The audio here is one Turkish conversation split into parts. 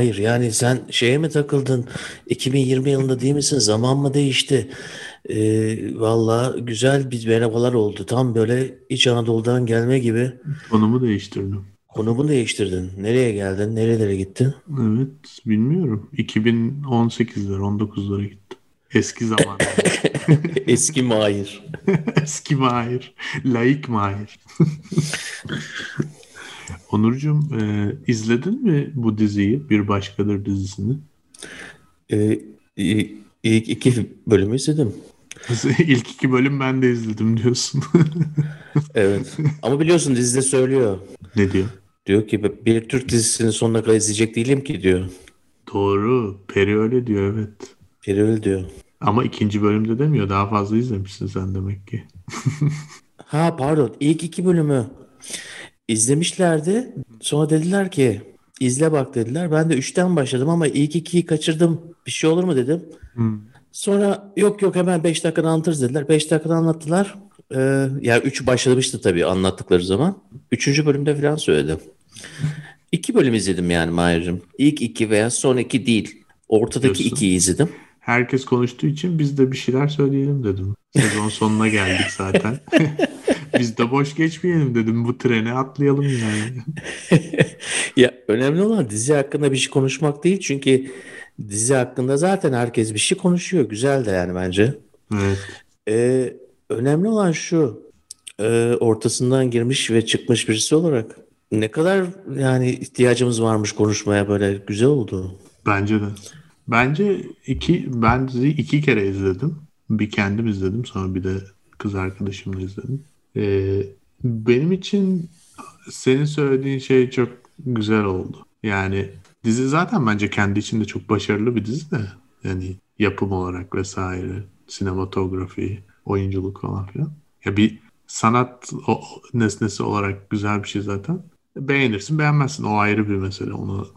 Mahir yani sen şeye mi takıldın? 2020 yılında değil misin? Zaman mı değişti? Ee, Valla güzel bir merhabalar oldu. Tam böyle İç Anadolu'dan gelme gibi. Konumu değiştirdim. Konumu değiştirdin. Nereye geldin? Nerelere gittin? Evet bilmiyorum. 2018'ler 19'lara gittim. Eski zaman. Eski Mahir. Eski Mahir. Laik Mahir. Onurcuğum e, izledin mi bu diziyi? Bir Başkadır dizisini. Ee, i- ilk iki bölümü izledim. İlk iki bölüm ben de izledim diyorsun. Evet. Ama biliyorsun dizide söylüyor. ne diyor? Diyor ki bir Türk dizisinin sonuna kadar izleyecek değilim ki diyor. Doğru. Peri öyle diyor evet. Biri öyle diyor. Ama ikinci bölümde demiyor. Daha fazla izlemişsin sen demek ki. Ha pardon ilk iki bölümü izlemişlerdi. Sonra dediler ki izle bak dediler. Ben de üçten başladım ama ilk ikiyi kaçırdım. Bir şey olur mu dedim. Hmm. Sonra yok yok hemen beş dakikada anlatırız dediler. Beş dakikada anlattılar. Ee, ya üç başlamıştı tabii anlattıkları zaman. Üçüncü bölümde falan söyledim. İki bölüm izledim yani Mahir'cim. İlk iki veya son iki değil. Ortadaki Diyorsun. ikiyi izledim. Herkes konuştuğu için biz de bir şeyler söyleyelim dedim. Sezon sonuna geldik zaten. biz de boş geçmeyelim dedim. Bu trene atlayalım yani. Ya önemli olan dizi hakkında bir şey konuşmak değil çünkü dizi hakkında zaten herkes bir şey konuşuyor. Güzel de yani bence. Evet. Ee, önemli olan şu e, ortasından girmiş ve çıkmış birisi olarak ne kadar yani ihtiyacımız varmış konuşmaya böyle güzel oldu. Bence de. Bence iki, ben diziyi iki kere izledim. Bir kendim izledim sonra bir de kız arkadaşımla izledim. Ee, benim için senin söylediğin şey çok güzel oldu. Yani dizi zaten bence kendi içinde çok başarılı bir dizi de. Yani yapım olarak vesaire, sinematografi, oyunculuk falan filan. Ya bir sanat o, nesnesi olarak güzel bir şey zaten. Beğenirsin beğenmezsin o ayrı bir mesele. Onu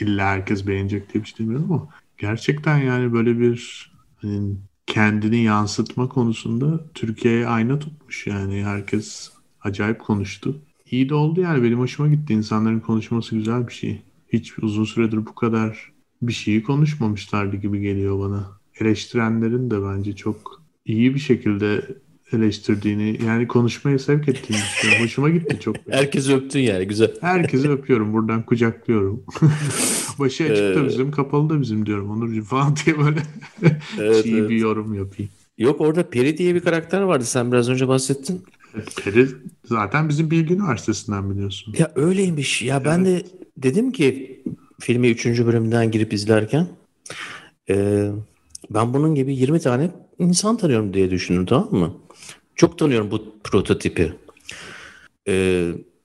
illa herkes beğenecek diye bir şey demiyorum ama gerçekten yani böyle bir hani kendini yansıtma konusunda Türkiye'ye ayna tutmuş yani herkes acayip konuştu. İyi de oldu yani benim hoşuma gitti. İnsanların konuşması güzel bir şey. Hiç uzun süredir bu kadar bir şeyi konuşmamışlardı gibi geliyor bana. Eleştirenlerin de bence çok iyi bir şekilde eleştirdiğini yani konuşmaya sevk ettiğini düşünüyorum. Hoşuma gitti çok. Herkes öptün yani güzel. Herkesi öpüyorum buradan kucaklıyorum. Başı açık da Ee, bizim kapalı da bizim diyorum Onurcuğum falan diye böyle Evet, çiğ evet. bir yorum yapayım. Yok orada Peri diye bir karakter vardı sen biraz önce bahsettin. Peri zaten bizim Bilgi Üniversitesi'nden biliyorsun. Ya öyleymiş. Ya ben de dedim ki filmi 3. bölümden girip izlerken e, ben bunun gibi 20 tane insan tanıyorum diye düşündüm tamam mı? Çok tanıyorum bu prototipi. E,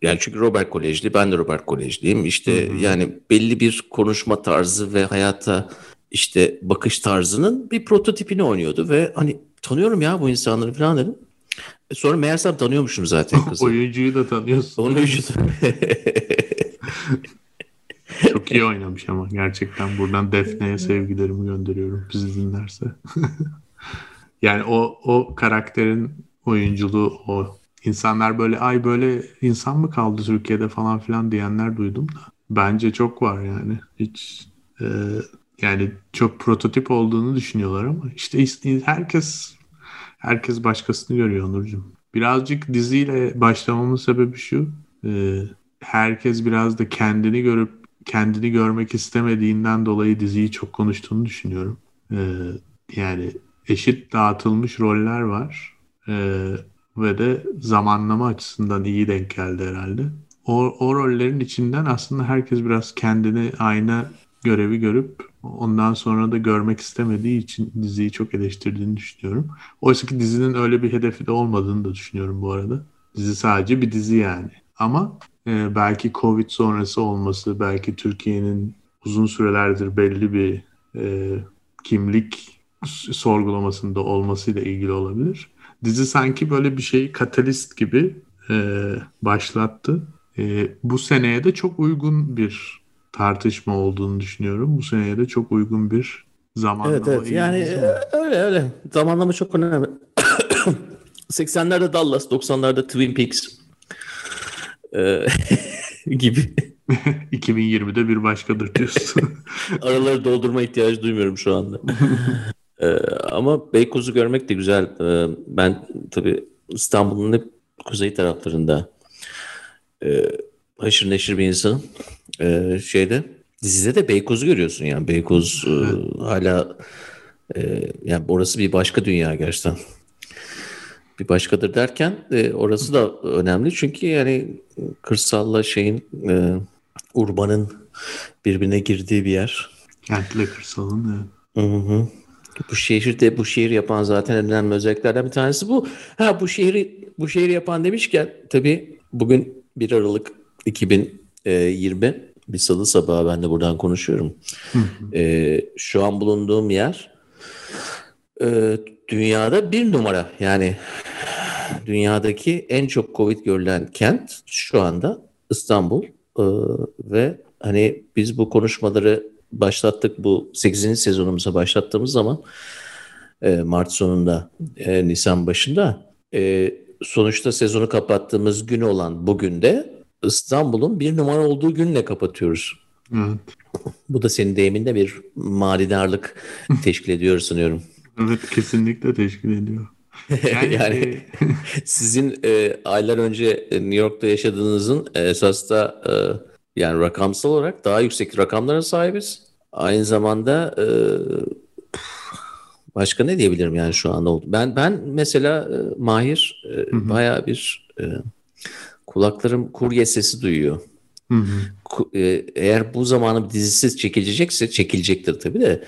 yani çünkü Robert Kolejli, ben de Robert Kolejliyim. İşte yani belli bir konuşma tarzı ve hayata işte bakış tarzının bir prototipini oynuyordu ve hani tanıyorum ya bu insanları falan dedim. E, Sonra meğersem tanıyormuşum zaten kızı. Oyuncuyu da tanıyorsun. Onu üşüdüm. Çok iyi oynamış ama gerçekten buradan Defne'ye sevgilerimi gönderiyorum bizi dinlerse. yani o o karakterin oyunculuğu o insanlar böyle ay böyle insan mı kaldı Türkiye'de falan filan diyenler duydum da bence çok var yani hiç e, yani çok prototip olduğunu düşünüyorlar ama işte herkes herkes başkasını görüyor Onurcuğum. Birazcık diziyle başlamamın sebebi şu. e, herkes biraz da kendini görüp kendini görmek istemediğinden dolayı diziyi çok konuştuğunu düşünüyorum. Ee, yani eşit dağıtılmış roller var Ee, ve de zamanlama açısından iyi denk geldi herhalde. O, o rollerin içinden aslında herkes biraz kendini ayna görevi görüp ondan sonra da görmek istemediği için diziyi çok eleştirdiğini düşünüyorum. Oysa ki dizinin öyle bir hedefi de olmadığını da düşünüyorum bu arada. Dizi sadece bir dizi yani. Ama e, belki Covid sonrası olması, belki Türkiye'nin uzun sürelerdir belli bir e, kimlik sorgulamasında olmasıyla ilgili olabilir. Dizi sanki böyle bir şeyi katalist gibi e, başlattı. E, bu seneye de çok uygun bir tartışma olduğunu düşünüyorum. Bu seneye de çok uygun bir zamanlama. Evet evet yani e, öyle öyle zamanlama çok önemli. 80'lerde Dallas 90'larda Twin Peaks. Ee, gibi. 2020'de bir başkadır diyorsun. Araları doldurma ihtiyacı duymuyorum şu anda. Ee, ama Beykoz'u görmek de güzel. Ee, ben tabii İstanbul'un hep kuzey taraflarında e, haşır neşir bir insanım. Ee, şeyde dizide de Beykoz'u görüyorsun yani. Beykoz e, hala e, yani orası bir başka dünya gerçekten. Bir başkadır derken e, orası da önemli çünkü yani kırsalla şeyin e, urbanın birbirine girdiği bir yer. Kentle kırsalın evet. Hı hı. Bu şehirde bu şehir yapan zaten en önemli özelliklerden bir tanesi bu. Ha bu şehri bu şehri yapan demişken tabii bugün 1 Aralık 2020 bir salı sabahı ben de buradan konuşuyorum. Ee, şu an bulunduğum yer e, dünyada bir numara yani dünyadaki en çok Covid görülen kent şu anda İstanbul ee, ve hani biz bu konuşmaları başlattık bu 8. sezonumuza başlattığımız zaman e, Mart sonunda e, Nisan başında e, sonuçta sezonu kapattığımız gün olan bugün de İstanbul'un bir numara olduğu günle kapatıyoruz. Evet. Bu da senin deyiminde bir manidarlık teşkil ediyor sanıyorum. Evet kesinlikle teşkil ediyor. Yani, yani e, sizin e, aylar önce New York'ta yaşadığınızın esas da e, yani rakamsal olarak daha yüksek rakamlara sahibiz. Aynı zamanda e, başka ne diyebilirim yani şu anda oldu. Ben ben mesela e, Mahir e, bayağı bir e, kulaklarım kurye sesi duyuyor. Hı hı. E, eğer bu zamanı dizisi çekilecekse çekilecektir tabii de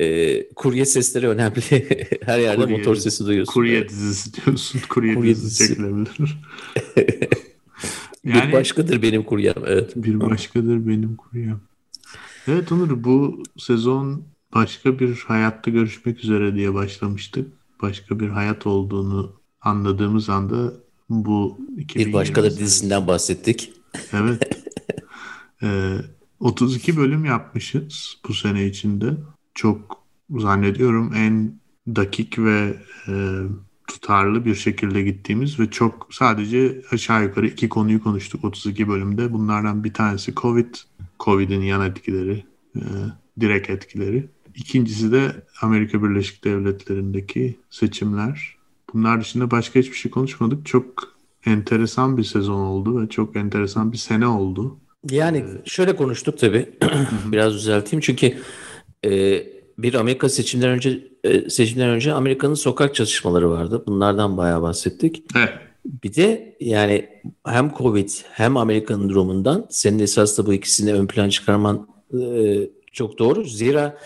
e, kurye sesleri önemli. Her yerde kurye, motor sesi duyuyorsun. Kurye dizisi diyorsun. Kurye, kurye dizisi, dizisi çekilebilir. yani, bir başkadır benim kuryem. Evet. Bir başkadır benim kuryem. Evet Onur bu sezon başka bir hayatta görüşmek üzere diye başlamıştık. Başka bir hayat olduğunu anladığımız anda bu bir başkadır dizisinden bahsettik. Evet. ee, 32 bölüm yapmışız bu sene içinde. Çok zannediyorum en dakik ve e, tutarlı bir şekilde gittiğimiz ve çok sadece aşağı yukarı iki konuyu konuştuk 32 bölümde. Bunlardan bir tanesi Covid, Covid'in yan etkileri, e, direkt etkileri. İkincisi de Amerika Birleşik Devletleri'ndeki seçimler. Bunlar dışında başka hiçbir şey konuşmadık. Çok enteresan bir sezon oldu ve çok enteresan bir sene oldu. Yani ee, şöyle konuştuk tabii. Biraz düzelteyim çünkü e, bir Amerika seçimler önce e, seçimden önce Amerika'nın sokak çatışmaları vardı. Bunlardan bayağı bahsettik. Evet. Bir de yani hem Covid hem Amerika'nın durumundan senin esas da bu ikisini ön plan çıkarman e, çok doğru. Zira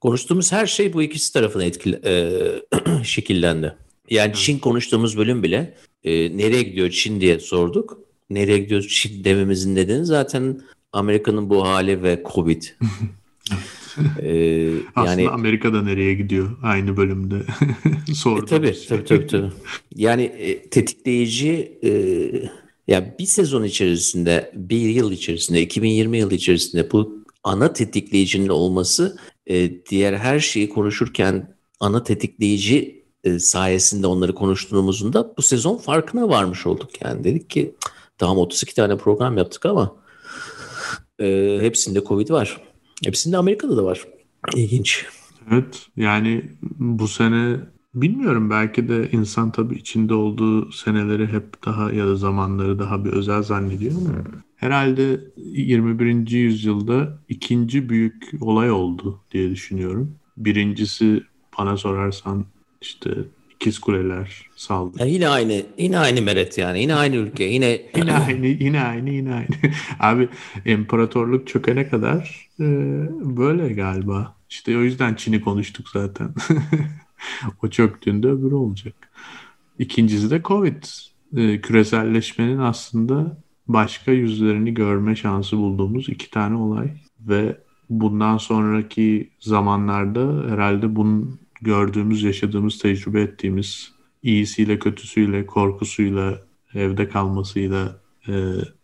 konuştuğumuz her şey bu ikisi tarafına etkili e, şekillendi. Yani. Çin konuştuğumuz bölüm bile e, nereye gidiyor Çin diye sorduk. Nereye gidiyor Çin dememizin nedeni zaten Amerika'nın bu hali ve Covid. ee, Aslında yani Amerika'da nereye gidiyor aynı bölümde sordum. E, tabii, tabii tabii tabii. Yani e, tetikleyici e, ya bir sezon içerisinde, bir yıl içerisinde, 2020 yıl içerisinde bu ana tetikleyicinin olması e, diğer her şeyi konuşurken ana tetikleyici e, sayesinde onları konuştuğumuzun da bu sezon farkına varmış olduk. Yani dedik ki tamam 32 tane program yaptık ama e, hepsinde Covid var. Hepsinde Amerika'da da var. İlginç. Evet yani bu sene bilmiyorum belki de insan tabii içinde olduğu seneleri hep daha ya da zamanları daha bir özel zannediyor ama herhalde 21. yüzyılda ikinci büyük olay oldu diye düşünüyorum. Birincisi bana sorarsan işte ikiz kuleler saldı. Ya yine aynı, yine aynı meret yani. Yine aynı ülke. Yine yine aynı, yine aynı, yine aynı. Abi imparatorluk çökene kadar e, böyle galiba. İşte o yüzden Çin'i konuştuk zaten. o çöktüğünde öbürü olacak. İkincisi de Covid. E, küreselleşmenin aslında başka yüzlerini görme şansı bulduğumuz iki tane olay ve bundan sonraki zamanlarda herhalde bunun gördüğümüz, yaşadığımız, tecrübe ettiğimiz iyisiyle, kötüsüyle, korkusuyla, evde kalmasıyla, e,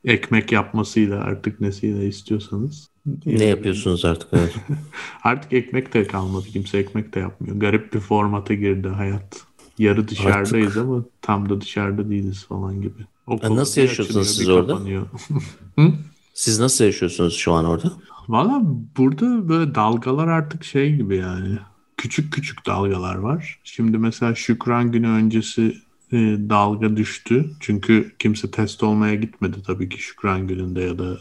ekmek yapmasıyla artık nesiyle istiyorsanız. Ne yapıyorsunuz artık? Evet. artık ekmek de kalmadı. Kimse ekmek de yapmıyor. Garip bir formata girdi hayat. Yarı dışarıdayız artık. ama tam da dışarıda değiliz falan gibi. Okul Nasıl yaşıyorsunuz siz orada? Siz nasıl yaşıyorsunuz şu an orada? Valla burada böyle dalgalar artık şey gibi yani. Küçük küçük dalgalar var. Şimdi mesela Şükran günü öncesi e, dalga düştü. Çünkü kimse test olmaya gitmedi tabii ki Şükran gününde ya da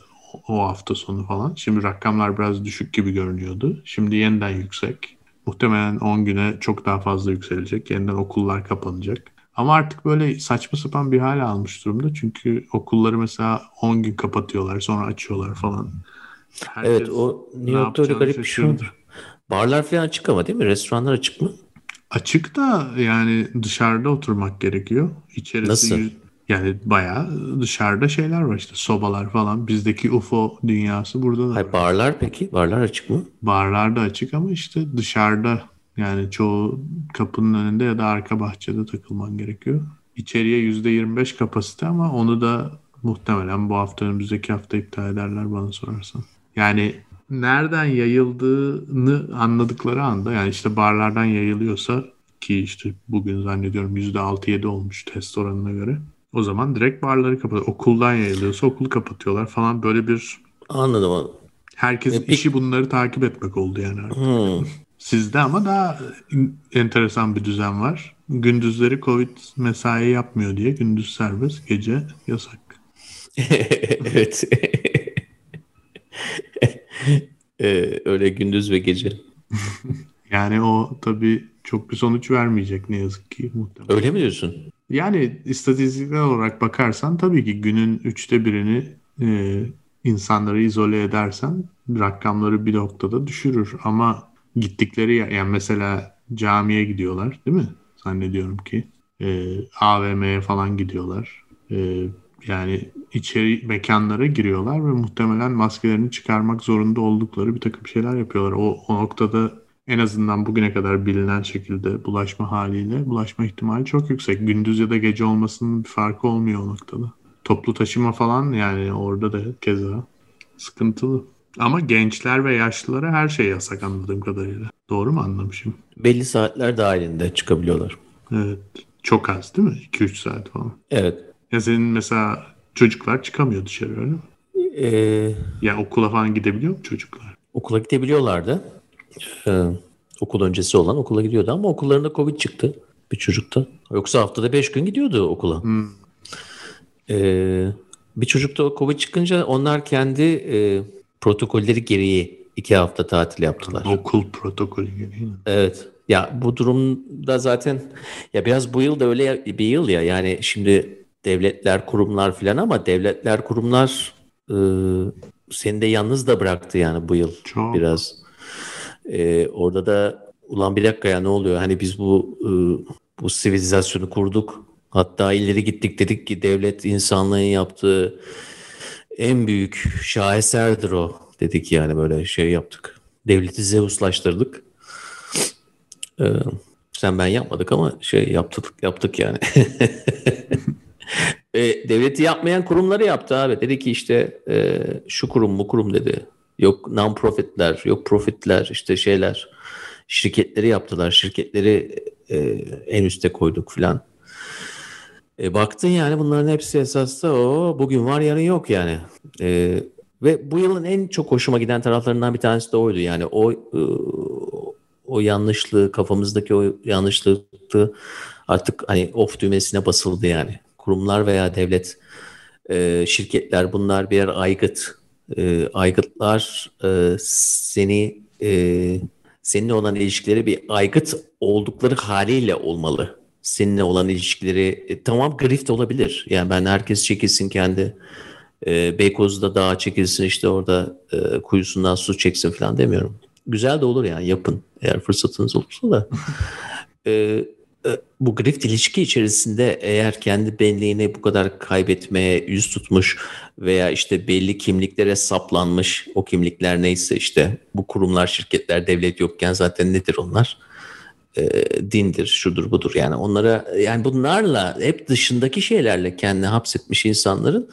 o hafta sonu falan. Şimdi rakamlar biraz düşük gibi görünüyordu. Şimdi yeniden yüksek. Muhtemelen 10 güne çok daha fazla yükselecek. Yeniden okullar kapanacak. Ama artık böyle saçma sapan bir hal almış durumda. Çünkü okulları mesela 10 gün kapatıyorlar sonra açıyorlar falan. Herkes evet o New York'ta öyle garip bir şey var. Barlar falan açık ama değil mi? Restoranlar açık mı? Açık da yani dışarıda oturmak gerekiyor. İçerisi Nasıl? Yani bayağı dışarıda şeyler var işte sobalar falan. Bizdeki UFO dünyası burada da Hayır, Barlar peki? Barlar açık mı? Barlar da açık ama işte dışarıda yani çoğu kapının önünde ya da arka bahçede takılman gerekiyor. İçeriye %25 kapasite ama onu da muhtemelen bu hafta önümüzdeki hafta iptal ederler bana sorarsan. Yani nereden yayıldığını anladıkları anda yani işte barlardan yayılıyorsa ki işte bugün zannediyorum %6-7 olmuş test oranına göre. O zaman direkt barları kapatıyor. Okuldan yayılıyorsa okulu kapatıyorlar falan böyle bir Anladım. Herkesin e, işi bunları takip etmek oldu yani artık. Hmm. Sizde ama daha enteresan bir düzen var. Gündüzleri Covid mesai yapmıyor diye gündüz serbest, gece yasak. evet. ee, öyle gündüz ve gece. yani o tabii çok bir sonuç vermeyecek ne yazık ki muhtemelen. Öyle mi diyorsun? Yani istatistiksel olarak bakarsan tabii ki günün üçte birini e, insanları izole edersen rakamları bir noktada düşürür. Ama gittikleri yani mesela camiye gidiyorlar değil mi? Zannediyorum ki. E, AVM'ye falan gidiyorlar. E, yani içeri mekanlara giriyorlar ve muhtemelen maskelerini çıkarmak zorunda oldukları bir takım şeyler yapıyorlar. O, o noktada en azından bugüne kadar bilinen şekilde bulaşma haliyle bulaşma ihtimali çok yüksek. Gündüz ya da gece olmasının bir farkı olmuyor o noktada. Toplu taşıma falan yani orada da keza sıkıntılı. Ama gençler ve yaşlılara her şey yasak anladığım kadarıyla. Doğru mu anlamışım? Belli saatler dahilinde çıkabiliyorlar. Evet. Çok az değil mi? 2-3 saat falan. Evet. Ya senin mesela çocuklar çıkamıyor dışarı öyle mi? Ee, ya okula falan gidebiliyor mu çocuklar? Okula gidebiliyorlardı. Ee, okul öncesi olan okula gidiyordu ama okullarında Covid çıktı bir çocukta. Yoksa haftada 5 gün gidiyordu okula. Hmm. Ee, bir çocukta Covid çıkınca onlar kendi e, protokolleri gereği iki hafta tatil yaptılar. Okul protokolü gereği. Evet. Ya bu durumda zaten ya biraz bu yıl da öyle bir yıl ya yani şimdi devletler kurumlar filan ama devletler kurumlar e, seni de yalnız da bıraktı yani bu yıl Çok. biraz. E, orada da ulan bir dakika ya ne oluyor hani biz bu e, bu sivilizasyonu kurduk hatta ileri gittik dedik ki devlet insanlığın yaptığı en büyük şaheserdir o dedik yani böyle şey yaptık. Devleti Zeus'laştırdık. Ee, sen ben yapmadık ama şey yaptık yaptık yani. e, devleti yapmayan kurumları yaptı abi. Dedi ki işte e, şu kurum bu kurum dedi. Yok non-profitler, yok profitler işte şeyler. Şirketleri yaptılar. Şirketleri e, en üste koyduk filan. E, baktın yani bunların hepsi esasda o bugün var yarın yok yani. E, ve bu yılın en çok hoşuma giden taraflarından bir tanesi de oydu. Yani o e, o yanlışlığı kafamızdaki o yanlışlığı artık hani off düğmesine basıldı yani. Kurumlar veya devlet e, şirketler bunlar birer aygıt. E, aygıtlar e, seni e, seninle olan ilişkileri bir aygıt oldukları haliyle olmalı seninle olan ilişkileri e, tamam grift olabilir. Yani ben herkes çekilsin kendi e, Beykoz'da dağa çekilsin işte orada e, kuyusundan su çeksin falan demiyorum. Güzel de olur yani yapın eğer fırsatınız olursa da. e, bu grift ilişki içerisinde eğer kendi benliğini bu kadar kaybetmeye yüz tutmuş veya işte belli kimliklere saplanmış o kimlikler neyse işte bu kurumlar şirketler devlet yokken zaten nedir onlar? e, dindir, şudur budur yani onlara yani bunlarla hep dışındaki şeylerle kendini hapsetmiş insanların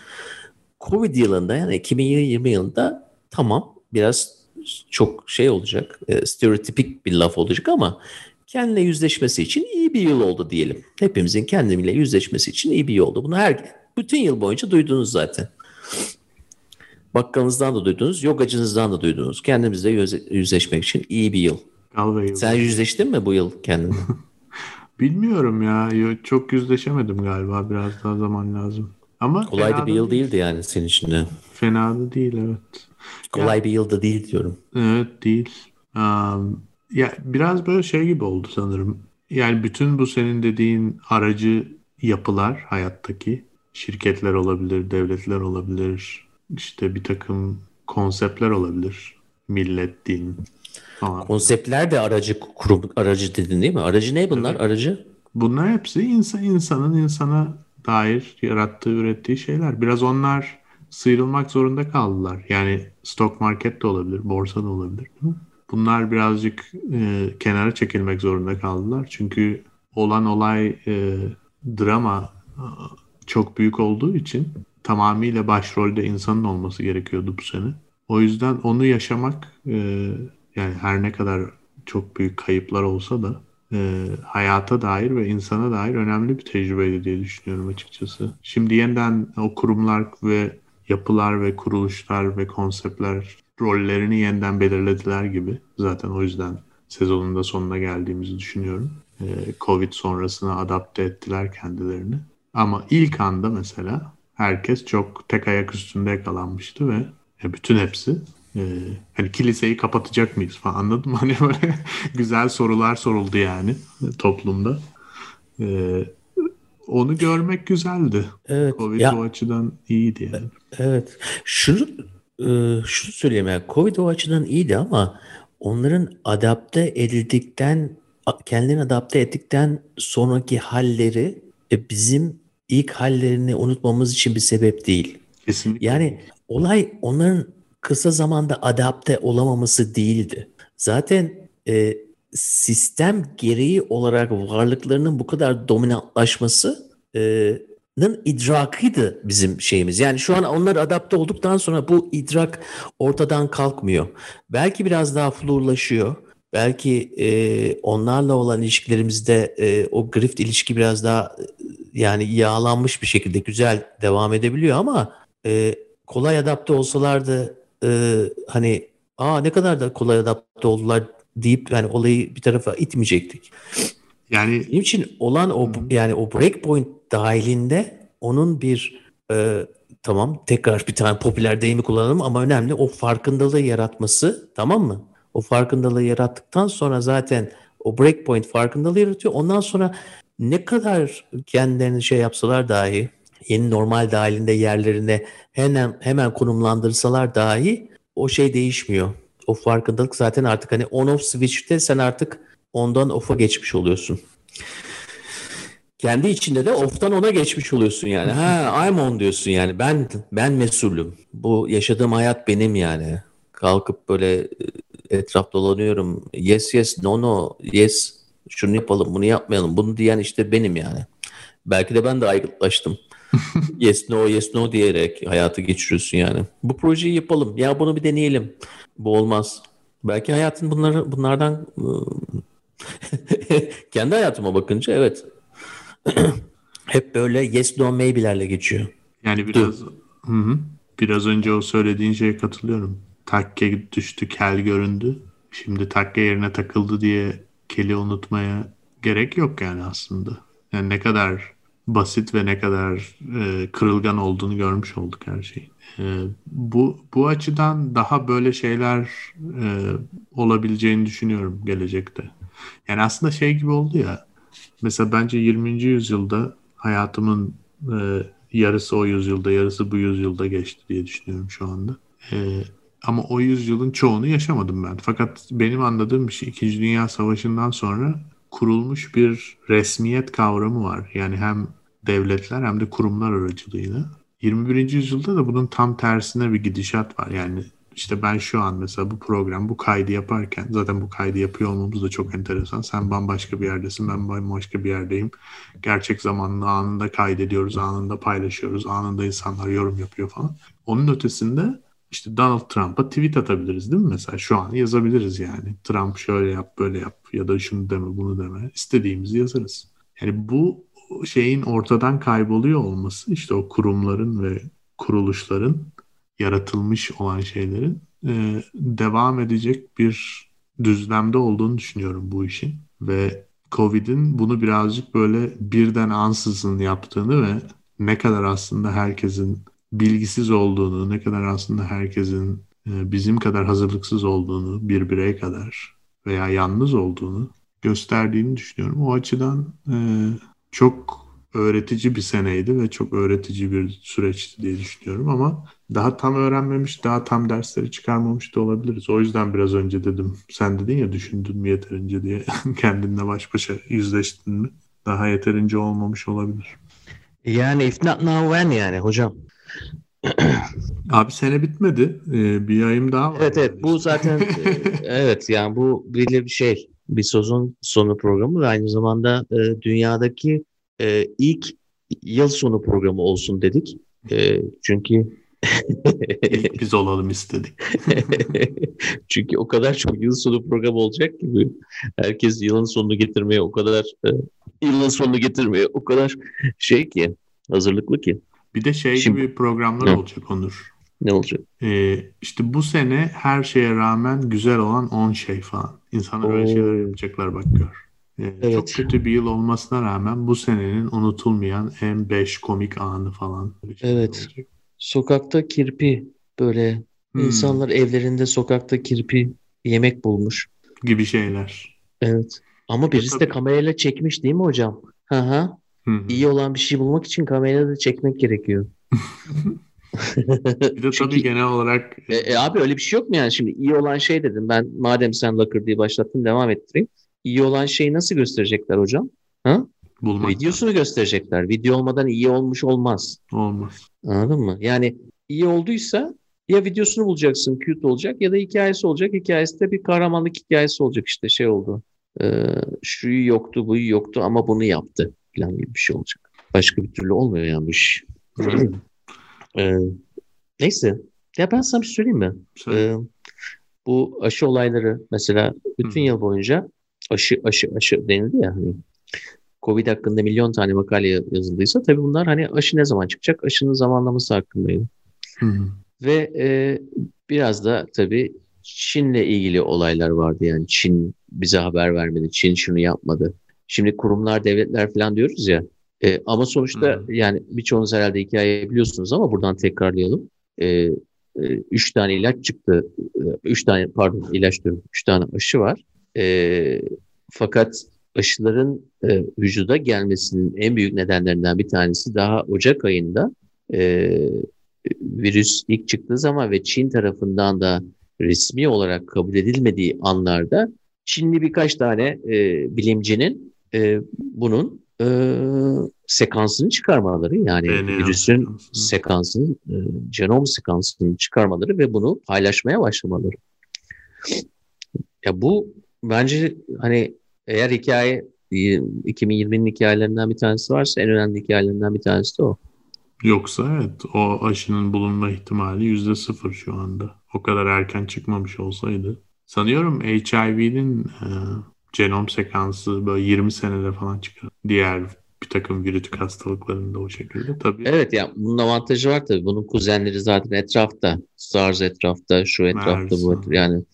Covid yılında yani 2020 yılında tamam biraz çok şey olacak, e, stereotipik bir laf olacak ama kendine yüzleşmesi için iyi bir yıl oldu diyelim. Hepimizin kendimiyle yüzleşmesi için iyi bir yıl oldu. Bunu her bütün yıl boyunca duydunuz zaten. Bakkalınızdan da duydunuz, yogacınızdan da duydunuz. Kendimizle yüzleşmek için iyi bir yıl. Galway Sen yüzleştin mi bu yıl kendinle? Bilmiyorum ya. Çok yüzleşemedim galiba. Biraz daha zaman lazım. Ama kolay da bir yıl değil. değildi yani senin için de. Fena da değil evet. Kolay ya, bir yıl da değil diyorum. Evet değil. Um, ya biraz böyle şey gibi oldu sanırım. Yani bütün bu senin dediğin aracı yapılar hayattaki şirketler olabilir, devletler olabilir, işte bir takım konseptler olabilir. Millet, din falan. Konseptler de aracı kurum aracı dedin değil mi? Aracı ne bunlar? Evet. Aracı? Bunlar hepsi insan insanın insana dair yarattığı, ürettiği şeyler. Biraz onlar sıyrılmak zorunda kaldılar. Yani stock market de olabilir, borsa da olabilir. Değil mi? Bunlar birazcık e, kenara çekilmek zorunda kaldılar. Çünkü olan olay e, drama e, çok büyük olduğu için tamamıyla başrolde insanın olması gerekiyordu bu sene. O yüzden onu yaşamak e, yani her ne kadar çok büyük kayıplar olsa da e, hayata dair ve insana dair önemli bir tecrübeydi diye düşünüyorum açıkçası. Şimdi yeniden o kurumlar ve yapılar ve kuruluşlar ve konseptler rollerini yeniden belirlediler gibi. Zaten o yüzden sezonun da sonuna geldiğimizi düşünüyorum. Ee, Covid sonrasına adapte ettiler kendilerini. Ama ilk anda mesela herkes çok tek ayak üstünde yakalanmıştı ve bütün hepsi e, hani kiliseyi kapatacak mıyız falan anladın mı? Hani böyle güzel sorular soruldu yani toplumda. Ee, onu görmek güzeldi. Evet. Covid ya, o açıdan iyiydi yani. Evet. Şunu e, şunu söyleyeyim yani Covid o açıdan iyiydi ama onların adapte edildikten kendilerini adapte ettikten sonraki halleri e, bizim ilk hallerini unutmamız için bir sebep değil. Kesinlikle. Yani olay onların kısa zamanda adapte olamaması değildi. Zaten e, sistem gereği olarak varlıklarının bu kadar dominantlaşması e, idrakıydı bizim şeyimiz. Yani şu an onlar adapte olduktan sonra bu idrak ortadan kalkmıyor. Belki biraz daha flurlaşıyor. Belki e, onlarla olan ilişkilerimizde e, o grift ilişki biraz daha yani yağlanmış bir şekilde güzel devam edebiliyor ama e, kolay adapte olsalardı e, hani aa ne kadar da kolay adapte oldular deyip yani olayı bir tarafa itmeyecektik. Yani benim için olan o yani o breakpoint dahilinde onun bir e, tamam tekrar bir tane popüler deyimi kullanalım ama önemli o farkındalığı yaratması tamam mı? O farkındalığı yarattıktan sonra zaten o breakpoint farkındalığı yaratıyor. Ondan sonra ne kadar kendilerini şey yapsalar dahi yeni normal dahilinde yerlerine hemen hemen konumlandırsalar dahi o şey değişmiyor. O farkındalık zaten artık hani on off switch'te sen artık ondan off'a geçmiş oluyorsun. Kendi içinde de off'tan ona geçmiş oluyorsun yani. Ha I'm on diyorsun yani. Ben ben mesulüm. Bu yaşadığım hayat benim yani. Kalkıp böyle e, etraf dolanıyorum. Yes yes no no yes şunu yapalım bunu yapmayalım. Bunu diyen işte benim yani. Belki de ben de aygıtlaştım. yes no yes no diyerek hayatı geçiriyorsun yani. Bu projeyi yapalım. Ya bunu bir deneyelim. Bu olmaz. Belki hayatın bunları bunlardan kendi hayatıma bakınca evet hep böyle yes no maybe'lerle geçiyor. Yani biraz hı hı, biraz önce o söylediğin şeye katılıyorum. Takke düştü, kel göründü. Şimdi takke yerine takıldı diye keli unutmaya gerek yok yani aslında. Yani ne kadar basit ve ne kadar e, kırılgan olduğunu görmüş olduk her şeyi. E, bu bu açıdan daha böyle şeyler e, olabileceğini düşünüyorum gelecekte. Yani aslında şey gibi oldu ya. Mesela bence 20. yüzyılda hayatımın e, yarısı o yüzyılda, yarısı bu yüzyılda geçti diye düşünüyorum şu anda. E, ama o yüzyılın çoğunu yaşamadım ben. Fakat benim anladığım bir şey İkinci Dünya Savaşı'ndan sonra kurulmuş bir resmiyet kavramı var. Yani hem devletler hem de kurumlar aracılığıyla. 21. yüzyılda da bunun tam tersine bir gidişat var. Yani işte ben şu an mesela bu program, bu kaydı yaparken zaten bu kaydı yapıyor olmamız da çok enteresan. Sen bambaşka bir yerdesin, ben bambaşka bir yerdeyim. Gerçek zamanlı anında kaydediyoruz, anında paylaşıyoruz, anında insanlar yorum yapıyor falan. Onun ötesinde işte Donald Trump'a tweet atabiliriz değil mi mesela? Şu an yazabiliriz yani. Trump şöyle yap, böyle yap ya da şunu deme, bunu deme. İstediğimizi yazarız. Yani bu şeyin ortadan kayboluyor olması işte o kurumların ve kuruluşların yaratılmış olan şeylerin e, devam edecek bir düzlemde olduğunu düşünüyorum bu işin. Ve Covid'in bunu birazcık böyle birden ansızın yaptığını ve ne kadar aslında herkesin bilgisiz olduğunu, ne kadar aslında herkesin e, bizim kadar hazırlıksız olduğunu, bir birey kadar veya yalnız olduğunu gösterdiğini düşünüyorum. O açıdan e, çok öğretici bir seneydi ve çok öğretici bir süreçti diye düşünüyorum ama daha tam öğrenmemiş, daha tam dersleri çıkarmamış da olabiliriz. O yüzden biraz önce dedim, sen dedin ya düşündün mü yeterince diye kendinle baş başa yüzleştin mi? Daha yeterince olmamış olabilir. Yani if not now when yani hocam. Abi sene bitmedi. Ee, bir ayım daha var. Evet evet bu zaten e, evet yani bu bir şey. Bir sezon sonu programı ve aynı zamanda e, dünyadaki e, ilk yıl sonu programı olsun dedik. E, çünkü İlk biz olalım istedik. Çünkü o kadar çok yıl sonu programı olacak ki herkes yılın sonunu getirmeye o kadar e, yılın sonunu getirmeye o kadar şey ki hazırlıklı ki. Bir de şey Şimdi, gibi programlar ne? olacak Onur. Ne olacak? Ee, işte bu sene her şeye rağmen güzel olan 10 şey falan. İnsanlar Oo. öyle şeyler yapacaklar bak gör. Ee, evet. Çok kötü bir yıl olmasına rağmen bu senenin unutulmayan en 5 komik anı falan. Evet. Olacak. Sokakta kirpi böyle hmm. insanlar evlerinde sokakta kirpi yemek bulmuş. Gibi şeyler. Evet. Ama birisi de kamerayla çekmiş değil mi hocam? Hı hı. İyi olan bir şey bulmak için kamerayla da çekmek gerekiyor. bir de Çünkü, tabii genel olarak... E, e, abi öyle bir şey yok mu yani? Şimdi iyi olan şey dedim. Ben madem sen Lakır diye başlattın devam ettireyim. İyi olan şeyi nasıl gösterecekler hocam? Ha? Bulmak Videosunu gösterecekler. Video olmadan iyi olmuş olmaz. Olmaz. Anladın mı? Yani iyi olduysa ya videosunu bulacaksın, cute olacak ya da hikayesi olacak. Hikayesi de bir kahramanlık hikayesi olacak işte şey oldu. Ee, şuyu yoktu, buyu yoktu ama bunu yaptı falan gibi bir şey olacak. Başka bir türlü olmuyor yani bu iş. ee, neyse. Ya ben sana bir şey söyleyeyim mi? Ee, bu aşı olayları mesela bütün Hı. yıl boyunca aşı aşı aşı denildi ya hani Covid hakkında milyon tane makale yazıldıysa tabii bunlar hani aşı ne zaman çıkacak? Aşının zamanlaması hakkındaydı. Hı Ve e, biraz da tabii Çin'le ilgili olaylar vardı yani Çin bize haber vermedi, Çin şunu yapmadı. Şimdi kurumlar, devletler falan diyoruz ya. E, ama sonuçta hı yani birçoğunuz herhalde hikayeyi biliyorsunuz ama buradan tekrarlayalım. E, e, üç tane ilaç çıktı. E, üç tane pardon ilaç diyorum. Üç tane aşı var. E, fakat aşıların e, vücuda gelmesinin en büyük nedenlerinden bir tanesi daha Ocak ayında e, virüs ilk çıktığı zaman ve Çin tarafından da resmi olarak kabul edilmediği anlarda Çinli birkaç tane e, bilimcinin e, bunun e, sekansını çıkarmaları yani DNA virüsün sekansını, e, genom sekansını çıkarmaları ve bunu paylaşmaya başlamaları. Ya bu bence hani eğer hikaye 2020'nin hikayelerinden bir tanesi varsa en önemli hikayelerinden bir tanesi de o. Yoksa evet o aşının bulunma ihtimali yüzde sıfır şu anda. O kadar erken çıkmamış olsaydı. Sanıyorum HIV'nin e, genom sekansı böyle 20 senede falan çıkar. Diğer bir takım virütik hastalıklarında o şekilde tabii. Evet yani bunun avantajı var tabii. Bunun kuzenleri zaten etrafta. SARS etrafta, şu etrafta bu etrafta. Yani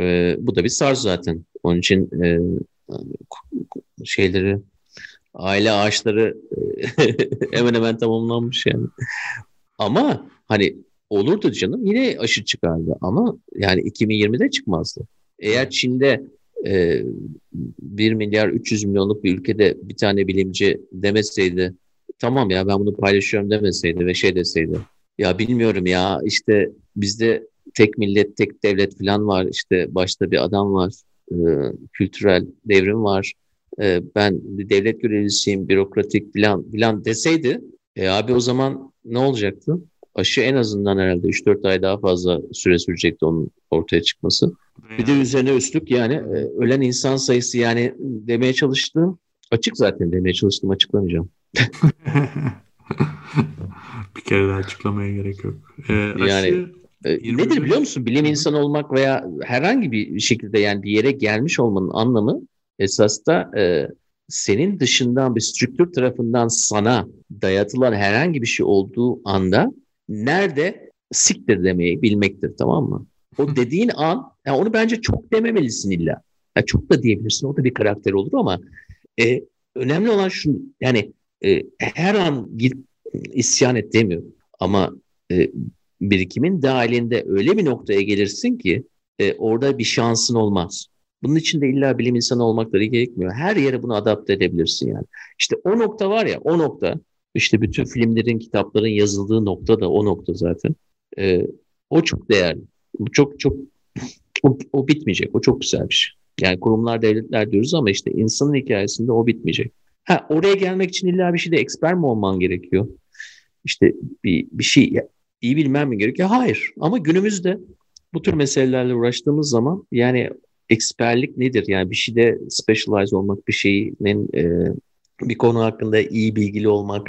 e, bu da bir SARS zaten. Onun için e, şeyleri aile ağaçları e, hemen hemen tamamlanmış yani. Ama hani olurdu canım yine aşı çıkardı ama yani 2020'de çıkmazdı. Eğer Çin'de e, 1 milyar 300 milyonluk bir ülkede bir tane bilimci demeseydi tamam ya ben bunu paylaşıyorum demeseydi ve şey deseydi ya bilmiyorum ya işte bizde tek millet tek devlet falan var işte başta bir adam var e, kültürel devrim var e, ben devlet görevlisiyim bürokratik falan falan deseydi e, abi o zaman ne olacaktı? Aşı en azından herhalde 3-4 ay daha fazla süre sürecekti onun ortaya çıkması. Bir de üzerine üstlük yani e, ölen insan sayısı yani demeye çalıştığım açık zaten demeye çalıştım açıklamayacağım. bir kere daha açıklamaya gerek yok. Ee, yani e, nedir biliyor musun? Bilim insanı olmak veya herhangi bir şekilde yani bir yere gelmiş olmanın anlamı esas da e, senin dışından bir strüktür tarafından sana dayatılan herhangi bir şey olduğu anda nerede siktir demeyi bilmektir tamam mı? O dediğin an yani onu bence çok dememelisin illa. Yani çok da diyebilirsin o da bir karakter olur ama e, önemli olan şu yani e, her an git isyan et demiyorum ama e, birikimin dahilinde öyle bir noktaya gelirsin ki e, orada bir şansın olmaz. Bunun için de illa bilim insanı olmakları gerekmiyor. Her yere bunu adapte edebilirsin yani. İşte o nokta var ya o nokta işte bütün filmlerin, kitapların yazıldığı nokta da o nokta zaten. E, o çok değerli. Çok çok o, o bitmeyecek. O çok güzel bir şey. Yani kurumlar, devletler diyoruz ama işte insanın hikayesinde o bitmeyecek. Ha, oraya gelmek için illa bir şeyde eksper mi olman gerekiyor? İşte bir, bir şey iyi bilmem mi gerekiyor? Hayır. Ama günümüzde bu tür meselelerle uğraştığımız zaman yani eksperlik nedir? Yani bir şeyde specialize olmak, bir şeyin e, bir konu hakkında iyi bilgili olmak,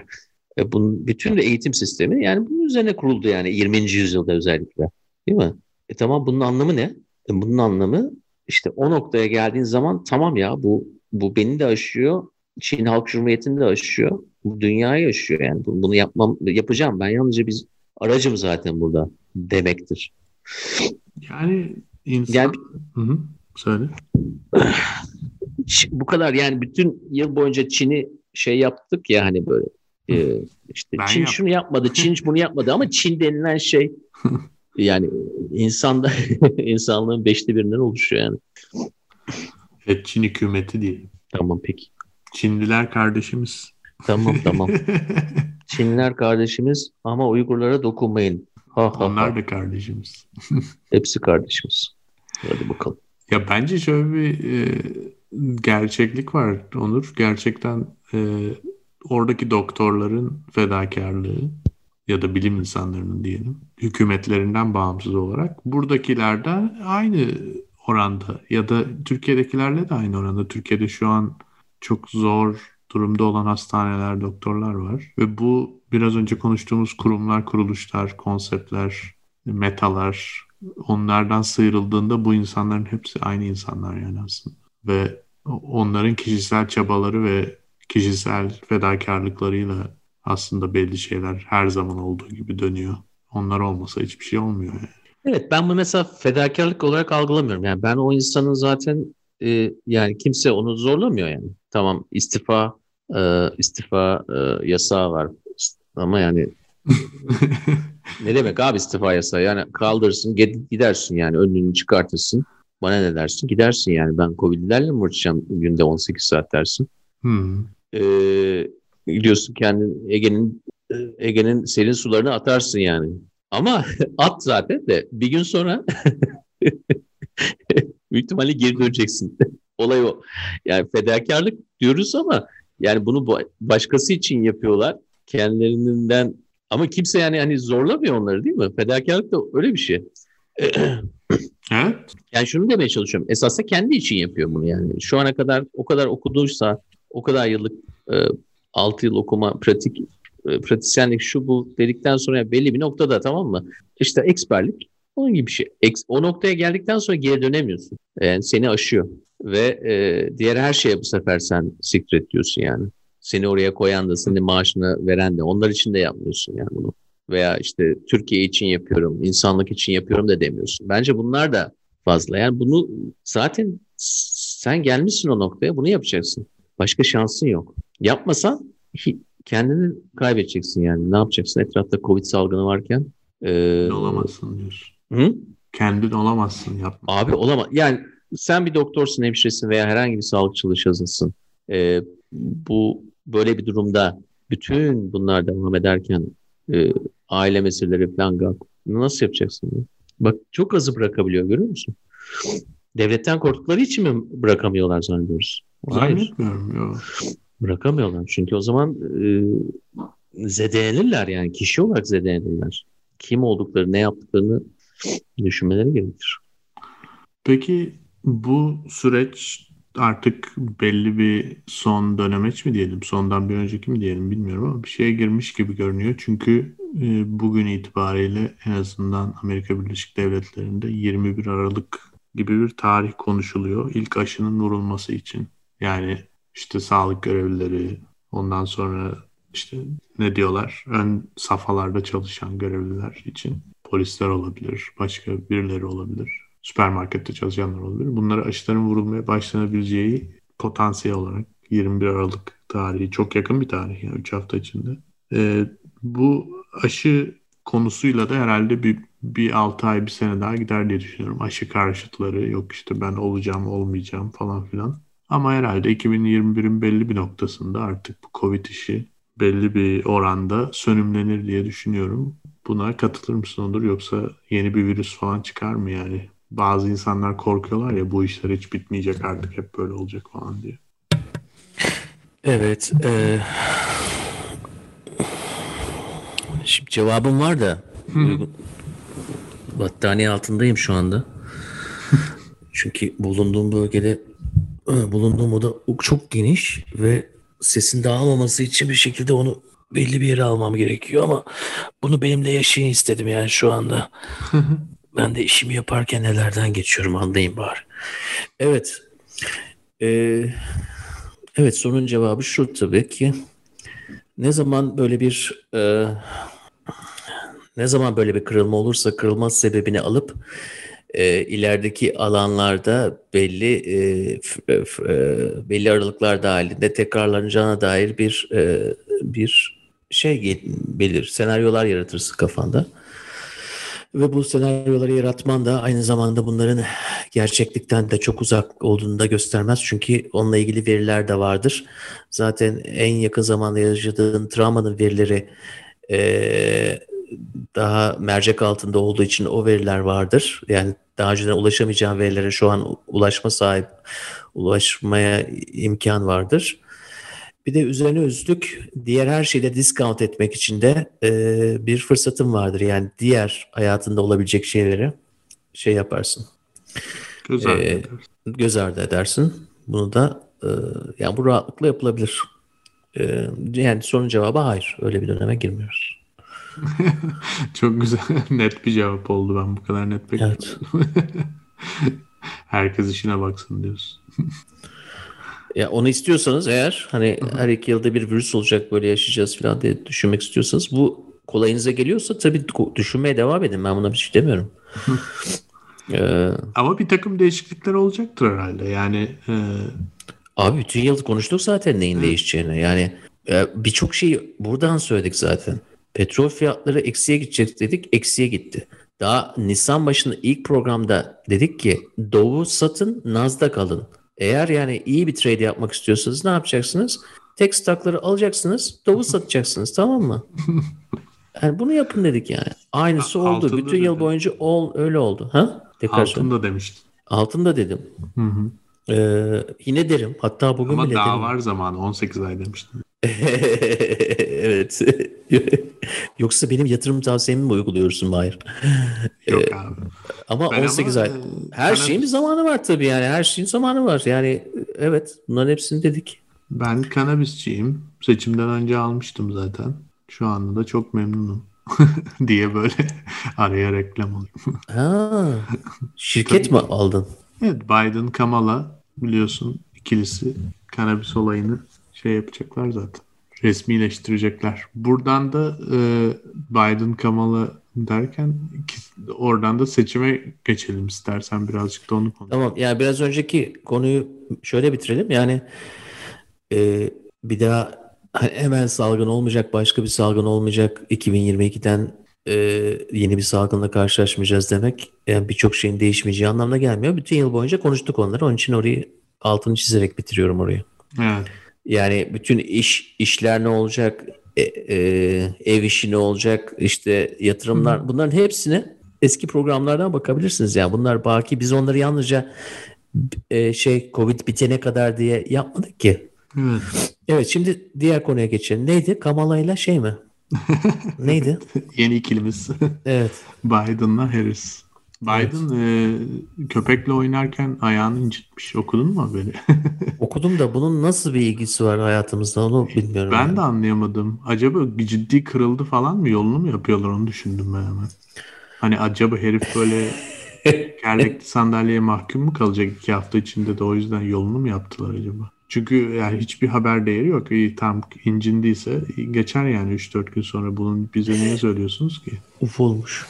e, bunun bütün de eğitim sistemi yani bunun üzerine kuruldu yani 20. yüzyılda özellikle. Değil mi? E tamam bunun anlamı ne? E, bunun anlamı işte o noktaya geldiğin zaman tamam ya bu bu beni de aşıyor. Çin Halk Cumhuriyeti'ni de aşıyor. Bu dünyayı aşıyor yani. Bunu yapmam yapacağım. Ben yalnızca biz aracım zaten burada demektir. Yani insan... Yani, hı hı, söyle. bu kadar yani bütün yıl boyunca Çin'i şey yaptık ya hani böyle e, işte ben Çin yap. şunu yapmadı, Çin bunu yapmadı ama Çin denilen şey yani insanda insanlığın beşte birinden oluşuyor yani. Evet Çin hükümeti diyelim. Tamam peki. Çinliler kardeşimiz. Tamam tamam. Çinliler kardeşimiz ama Uygurlara dokunmayın. Ha, ha, Onlar ha. da kardeşimiz. Hepsi kardeşimiz. Hadi bakalım. Ya bence şöyle bir e, gerçeklik var Onur. Gerçekten e, oradaki doktorların fedakarlığı ya da bilim insanlarının diyelim hükümetlerinden bağımsız olarak buradakiler de aynı oranda ya da Türkiye'dekilerle de aynı oranda. Türkiye'de şu an çok zor durumda olan hastaneler, doktorlar var ve bu biraz önce konuştuğumuz kurumlar, kuruluşlar, konseptler, metalar onlardan sıyrıldığında bu insanların hepsi aynı insanlar yani aslında. Ve onların kişisel çabaları ve kişisel fedakarlıklarıyla aslında belli şeyler her zaman olduğu gibi dönüyor. Onlar olmasa hiçbir şey olmuyor yani. Evet ben bunu mesela fedakarlık olarak algılamıyorum. Yani ben o insanın zaten e, yani kimse onu zorlamıyor yani. Tamam istifa e, istifa e, yasağı var ama yani ne demek abi istifa yasağı? Yani kaldırırsın gidersin yani önünü çıkartırsın. Bana ne dersin? Gidersin yani ben Covid'lerle mi uğraşacağım günde 18 saat dersin. Hmm. Ee, gidiyorsun kendin Ege'nin Ege'nin serin sularını atarsın yani. Ama at zaten de bir gün sonra büyük ihtimalle geri döneceksin. Olay o. Yani fedakarlık diyoruz ama yani bunu başkası için yapıyorlar. Kendilerinden ama kimse yani hani zorlamıyor onları değil mi? Fedakarlık da öyle bir şey. evet. Yani şunu demeye çalışıyorum. Esasında kendi için yapıyor bunu yani. Şu ana kadar o kadar okuduysa, o kadar yıllık e, 6 yıl okuma, pratik e, pratisyenlik şu bu dedikten sonra belli bir noktada tamam mı? İşte eksperlik onun gibi bir şey. O noktaya geldikten sonra geri dönemiyorsun. Yani seni aşıyor. Ve e, diğer her şeye bu sefer sen sikret diyorsun yani. Seni oraya koyan da, seni maaşını veren de onlar için de yapmıyorsun yani bunu. Veya işte Türkiye için yapıyorum, insanlık için yapıyorum da demiyorsun. Bence bunlar da fazla. Yani bunu zaten sen gelmişsin o noktaya bunu yapacaksın. Başka şansın yok. Yapmasan kendini kaybedeceksin yani. Ne yapacaksın etrafta Covid salgını varken? Ee, olamazsın diyorsun. Hı? Kendin olamazsın yapma. Abi olamaz. Yani sen bir doktorsun, hemşiresin veya herhangi bir sağlık çalışanısın. Ee, bu böyle bir durumda bütün bunlar devam ederken e, aile meseleleri falan nasıl yapacaksın? Bak çok azı bırakabiliyor görüyor musun? Devletten korktukları için mi bırakamıyorlar zannediyoruz? Yok. Bırakamıyorlar. Çünkü o zaman e, zedelenirler yani. Kişi olarak zedelenirler. Kim oldukları, ne yaptıklarını düşünmeleri gerekir. Peki bu süreç artık belli bir son dönemeç mi diyelim, sondan bir önceki mi diyelim bilmiyorum ama bir şeye girmiş gibi görünüyor. Çünkü e, bugün itibariyle en azından Amerika Birleşik Devletleri'nde 21 Aralık gibi bir tarih konuşuluyor. İlk aşının vurulması için. Yani işte sağlık görevlileri, ondan sonra işte ne diyorlar ön safhalarda çalışan görevliler için polisler olabilir, başka birileri olabilir, süpermarkette çalışanlar olabilir. Bunlara aşıların vurulmaya başlanabileceği potansiyel olarak 21 Aralık tarihi çok yakın bir tarih yani 3 hafta içinde. Ee, bu aşı konusuyla da herhalde bir, bir 6 ay bir sene daha gider diye düşünüyorum. Aşı karşıtları yok işte ben olacağım olmayacağım falan filan. Ama herhalde 2021'in belli bir noktasında artık bu Covid işi belli bir oranda sönümlenir diye düşünüyorum. Buna katılır mısın Onur yoksa yeni bir virüs falan çıkar mı yani? Bazı insanlar korkuyorlar ya bu işler hiç bitmeyecek artık hep böyle olacak falan diye. Evet. E, şimdi cevabım var da battaniye altındayım şu anda. Çünkü bulunduğum bölgede bulunduğum oda çok geniş ve sesin dağılmaması için bir şekilde onu belli bir yere almam gerekiyor ama bunu benimle yaşayın istedim yani şu anda. Ben de işimi yaparken nelerden geçiyorum anlayayım bari. Evet. Ee, evet sorunun cevabı şu tabii ki. Ne zaman böyle bir e, ne zaman böyle bir kırılma olursa kırılma sebebini alıp e, ilerideki alanlarda belli e, f, f, e, belli aralıklar dahilinde tekrarlanacağına dair bir e, bir şey belir, senaryolar yaratırsın kafanda. Ve bu senaryoları yaratman da aynı zamanda bunların gerçeklikten de çok uzak olduğunu da göstermez. Çünkü onunla ilgili veriler de vardır. Zaten en yakın zamanda yaşadığın travmanın verileri e, daha mercek altında olduğu için o veriler vardır. Yani daha önceden ulaşamayacağın verilere şu an ulaşma sahip, ulaşmaya imkan vardır. Bir de üzerine üstlük diğer her şeyde discount etmek için de e, bir fırsatın vardır. Yani diğer hayatında olabilecek şeyleri şey yaparsın. Göz ardı, e, göz ardı edersin. Bunu da e, yani bu rahatlıkla yapılabilir. E, yani sorunun cevabı hayır. Öyle bir döneme girmiyoruz. Çok güzel. Net bir cevap oldu. Ben bu kadar net beklemedim. Evet. Herkes işine baksın diyorsun. Ya onu istiyorsanız eğer hani her iki yılda bir virüs olacak böyle yaşayacağız falan diye düşünmek istiyorsanız bu kolayınıza geliyorsa tabii düşünmeye devam edin. Ben buna bir şey demiyorum. ee, Ama bir takım değişiklikler olacaktır herhalde. Yani e... Abi bütün yıl konuştuk zaten neyin Hı. değişeceğini. Yani e, birçok şeyi buradan söyledik zaten. Petrol fiyatları eksiye gidecek dedik, eksiye gitti. Daha Nisan başında ilk programda dedik ki Doğu satın, Nasdaq alın. Eğer yani iyi bir trade yapmak istiyorsanız ne yapacaksınız? Tek stockları alacaksınız, Doğu satacaksınız tamam mı? Yani bunu yapın dedik yani. Aynısı oldu. Altında Bütün dedim. yıl boyunca ol, öyle oldu. Ha? Tekrar Altında söyle. demiştin. Altında dedim. Hı hı. Ee, yine derim. Hatta bugün Ama bile daha derim. var zamanı. 18 ay demiştin. evet. Yoksa benim yatırım tavsiyemi mi uyguluyorsun Mahir? Yok ee, abi. Ama ben 18 ama, ay. Her sana... şeyin bir zamanı var tabii yani. Her şeyin zamanı var. Yani evet bunların hepsini dedik. Ben kanabisçiyim. Seçimden önce almıştım zaten. Şu anda da çok memnunum. diye böyle araya reklam alayım. ha, şirket mi aldın? Evet Biden Kamala biliyorsun ikilisi kanabis olayını şey yapacaklar zaten. Resmileştirecekler. Buradan da e, Biden Kamala derken oradan da seçime geçelim istersen birazcık da onu konuşalım. Tamam yani biraz önceki konuyu şöyle bitirelim. Yani e, bir daha hemen salgın olmayacak, başka bir salgın olmayacak. 2022'den e, yeni bir salgınla karşılaşmayacağız demek yani birçok şeyin değişmeyeceği anlamına gelmiyor. Bütün yıl boyunca konuştuk onları. Onun için orayı altını çizerek bitiriyorum orayı. Evet. Yani bütün iş işler ne olacak, e, e, ev işi ne olacak, işte yatırımlar Hı. bunların hepsine eski programlardan bakabilirsiniz. Yani bunlar baki biz onları yalnızca e, şey Covid bitene kadar diye yapmadık ki. Evet. Evet şimdi diğer konuya geçelim. Neydi? Kamala ile şey mi? Neydi? Yeni ikilimiz. Evet. Biden'la Harris. Biden e, köpekle oynarken ayağını incitmiş. Okudun mu haberi? Okudum da bunun nasıl bir ilgisi var hayatımızda onu bilmiyorum. Ben yani. de anlayamadım. Acaba ciddi kırıldı falan mı? Yolunu mu yapıyorlar onu düşündüm ben hemen. Hani acaba herif böyle kerlekli sandalyeye mahkum mu kalacak iki hafta içinde de o yüzden yolunu mu yaptılar acaba? Çünkü yani hiçbir haber değeri yok. İyi, tam incindiyse geçer yani 3-4 gün sonra bunun bize niye söylüyorsunuz ki? Uf olmuş.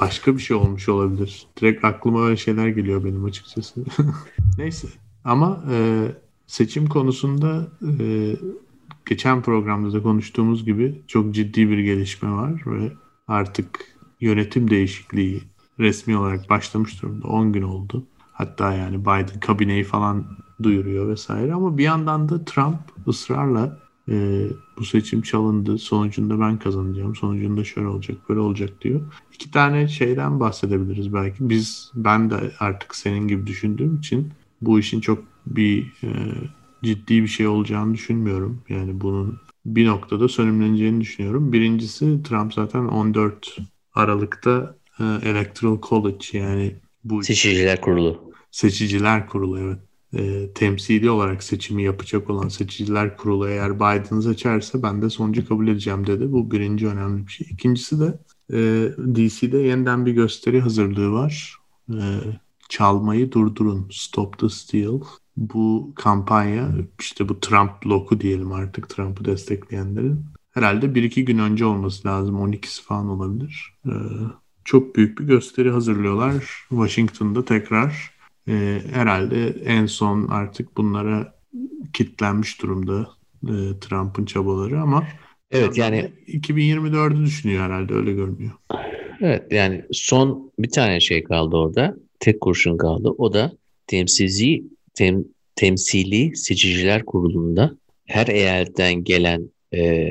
Başka bir şey olmuş olabilir. Direkt aklıma öyle şeyler geliyor benim açıkçası. Neyse. Ama e, seçim konusunda e, geçen programda da konuştuğumuz gibi çok ciddi bir gelişme var ve artık yönetim değişikliği resmi olarak başlamış durumda. 10 gün oldu. Hatta yani Biden kabineyi falan duyuruyor vesaire ama bir yandan da Trump ısrarla e, bu seçim çalındı sonucunda ben kazanacağım sonucunda şöyle olacak böyle olacak diyor. İki tane şeyden bahsedebiliriz belki. Biz ben de artık senin gibi düşündüğüm için bu işin çok bir e, ciddi bir şey olacağını düşünmüyorum. Yani bunun bir noktada sönümleneceğini düşünüyorum. Birincisi Trump zaten 14 Aralık'ta e, Electoral College yani bu seçiciler kurulu. Seçiciler kurulu evet. E, temsili olarak seçimi yapacak olan seçiciler kurulu eğer Biden seçerse ben de sonucu kabul edeceğim dedi. Bu birinci önemli bir şey. İkincisi de e, DC'de yeniden bir gösteri hazırlığı var. E, çalmayı durdurun. Stop the Steal. Bu kampanya işte bu Trump bloku diyelim artık Trump'ı destekleyenlerin herhalde bir iki gün önce olması lazım. 12'si falan olabilir. Ee, çok büyük bir gösteri hazırlıyorlar Washington'da tekrar. Ee, herhalde en son artık bunlara kitlenmiş durumda e, Trump'ın çabaları ama Evet yani 2024'ü düşünüyor herhalde öyle görünüyor. Evet yani son bir tane şey kaldı orada. Tek kurşun kaldı. O da temsilci tem, temsili seçiciler kurulunda her eyaletten gelen e,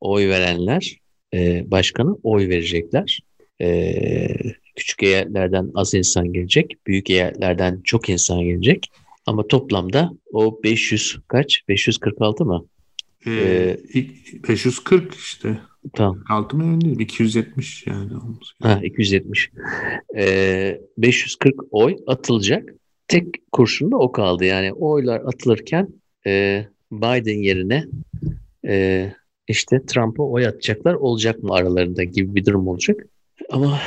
oy verenler e, başkanı oy verecekler. E, küçük eyaletlerden az insan gelecek, büyük eyaletlerden çok insan gelecek. Ama toplamda o 500 kaç? 546 mı? Ee, 540 işte. Tamam. 6 mı değil 270 yani. Ha, 270. Ee, 540 oy atılacak. Tek kurşun da o kaldı. Yani oylar atılırken e, Biden yerine e, işte Trump'a oy atacaklar olacak mı aralarında gibi bir durum olacak. Ama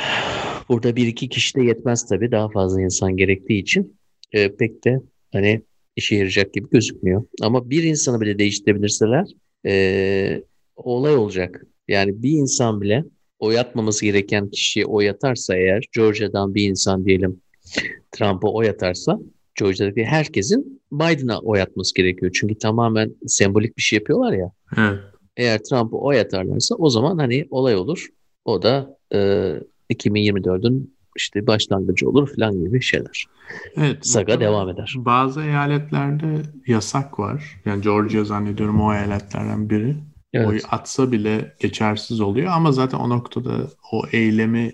burada bir iki kişi de yetmez tabii. Daha fazla insan gerektiği için e, pek de hani işe yarayacak gibi gözükmüyor. Ama bir insanı bile değiştirebilirseler e, olay olacak. Yani bir insan bile oy atmaması gereken kişiye oy atarsa eğer Georgia'dan bir insan diyelim Trump'a oy atarsa Georgia'daki herkesin Biden'a oy atması gerekiyor. Çünkü tamamen sembolik bir şey yapıyorlar ya. Evet. Eğer Trump'a oy atarlarsa o zaman hani olay olur. O da e, 2024'ün işte başlangıcı olur falan gibi şeyler. Evet. Saga devam eder. Bazı eyaletlerde yasak var. Yani Georgia zannediyorum o eyaletlerden biri. Evet. Oy atsa bile geçersiz oluyor ama zaten o noktada o eylemi